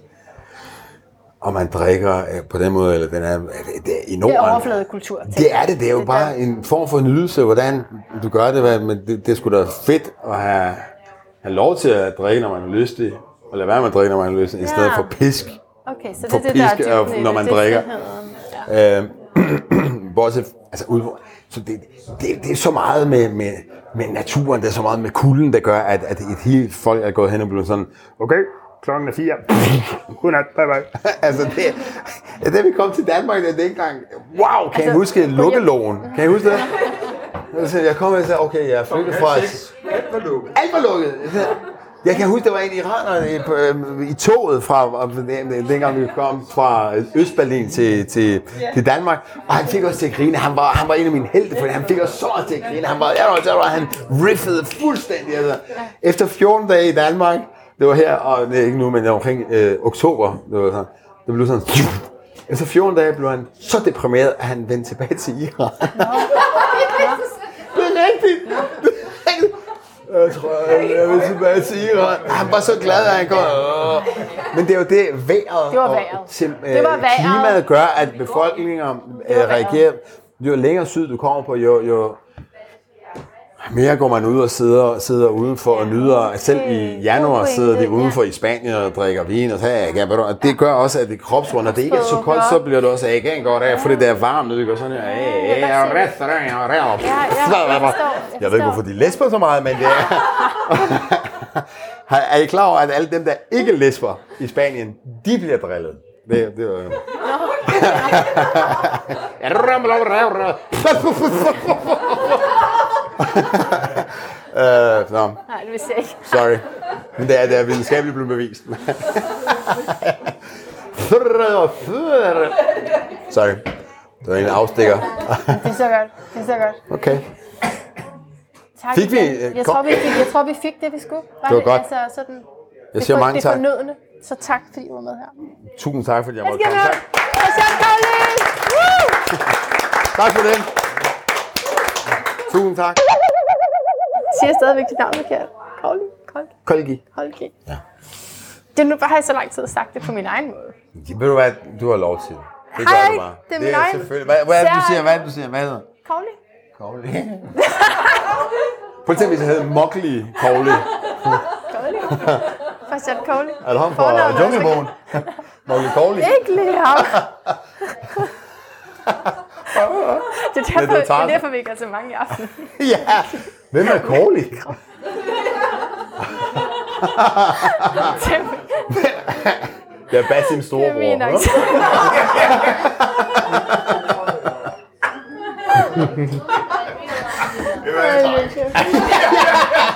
om man drikker øh, på den måde, eller den er, det er i Det er overfladekultur. Det er det, det er jo der- bare en form for nydelse, hvordan du gør det, men det, det er sgu da fedt at have, have lov til at drikke, når man er lystig, og lade være med at drikke, når man er lystig, i stedet Ja. for pisk. Okay, så det er det, der er dybden og når det, man det er drikker. friheden. Øh, bortset, altså ud, så det, det, det er så meget med, med, med naturen, det er så meget med kulden, der gør, at, at et helt folk er gået hen og blevet sådan, okay, klokken er fire, godnat, bye bye. altså det, ja, da vi kom til Danmark, det er ikke engang, wow, kan altså, I huske lukkeloven? Kan I huske det? Altså, jeg kom og sagde, okay, jeg er flyttet fra... Alt var lukket. Alt var lukket. Jeg kan huske, der var en iraner i, på, øhm, i toget fra, den- dengang vi kom fra Østberlin til, til, til Danmark, og han fik os til at grine. Han var, han var en af mine helte, for han fik os så meget til at grine. Han var, jeg var, jeg var, han riffede fuldstændig. Altså. Efter 14 dage i Danmark, det var her, og er ikke nu, men det var omkring øh, oktober, det var sådan, det blev sådan, efter 14 dage blev han så deprimeret, at han vendte tilbage til Iran. Det er rigtigt. Det er rigtigt. Jeg tror, jeg, jeg vil tilbage til Iran. Han var så glad, at han går. Men det er jo det, vejret, Det var og vejret. til, Det var øh, vejret. klimaet gør, at befolkninger øh, reagerer. Jo længere syd du kommer på, jo, jo mere går man ud og sidder, sidder udenfor og nyder. Selv i januar God sidder de pointe, udenfor i Spanien og drikker vin. Og, ja, ved du, og det gør også, at det kropsvånd, når det ikke er så koldt, så bliver det også ikke godt af, for det der er varmt, og det går sådan her. Jeg ved ikke, hvorfor de lesber så meget, men det er... er I klar over, at alle dem, der ikke lesber i Spanien, de bliver drillet? Det, det var... Øh, nå, Nej, det vidste jeg ikke. sorry. Men det er, det er videnskabeligt blevet bevist. sorry. Det var en afstikker. Det er så godt. Det er så godt. Okay. Tak Fik vi, Jeg tror, vi fik, jeg tror, vi fik det, vi skulle. Var Det var godt. Altså, sådan, Jeg siger mange det tak. fornødne. Så tak, fordi du var med her. Tusind tak, fordi jeg måtte komme. Tak. Tak for det. Tusind tak. Siger jeg stadigvæk dit navn forkert? Kaulin? Kolgi. Kaulin. Ja. Det er nu bare har jeg så lang tid sagt det på min egen måde. Ved du hvad? Du har lov til det. Det Hej, du bare. det er min egen- selvfølgelig. Hvad, hvad er det, du siger? Hvad er det, du siger? Hvad hedder Kaulin? Kogli. Prøv at tænke, hvis jeg hed Mowgli Kogli. Kaulin? Christian Kaulin? Er det ham fra Junglebogen? Mowgli Kogli. Ikke lige ham. det, er derfor, det er det er derfor, vi ikke er så mange i aften. Ja. Hvem er Kogli? Det er Basim Det er min storebror. accent.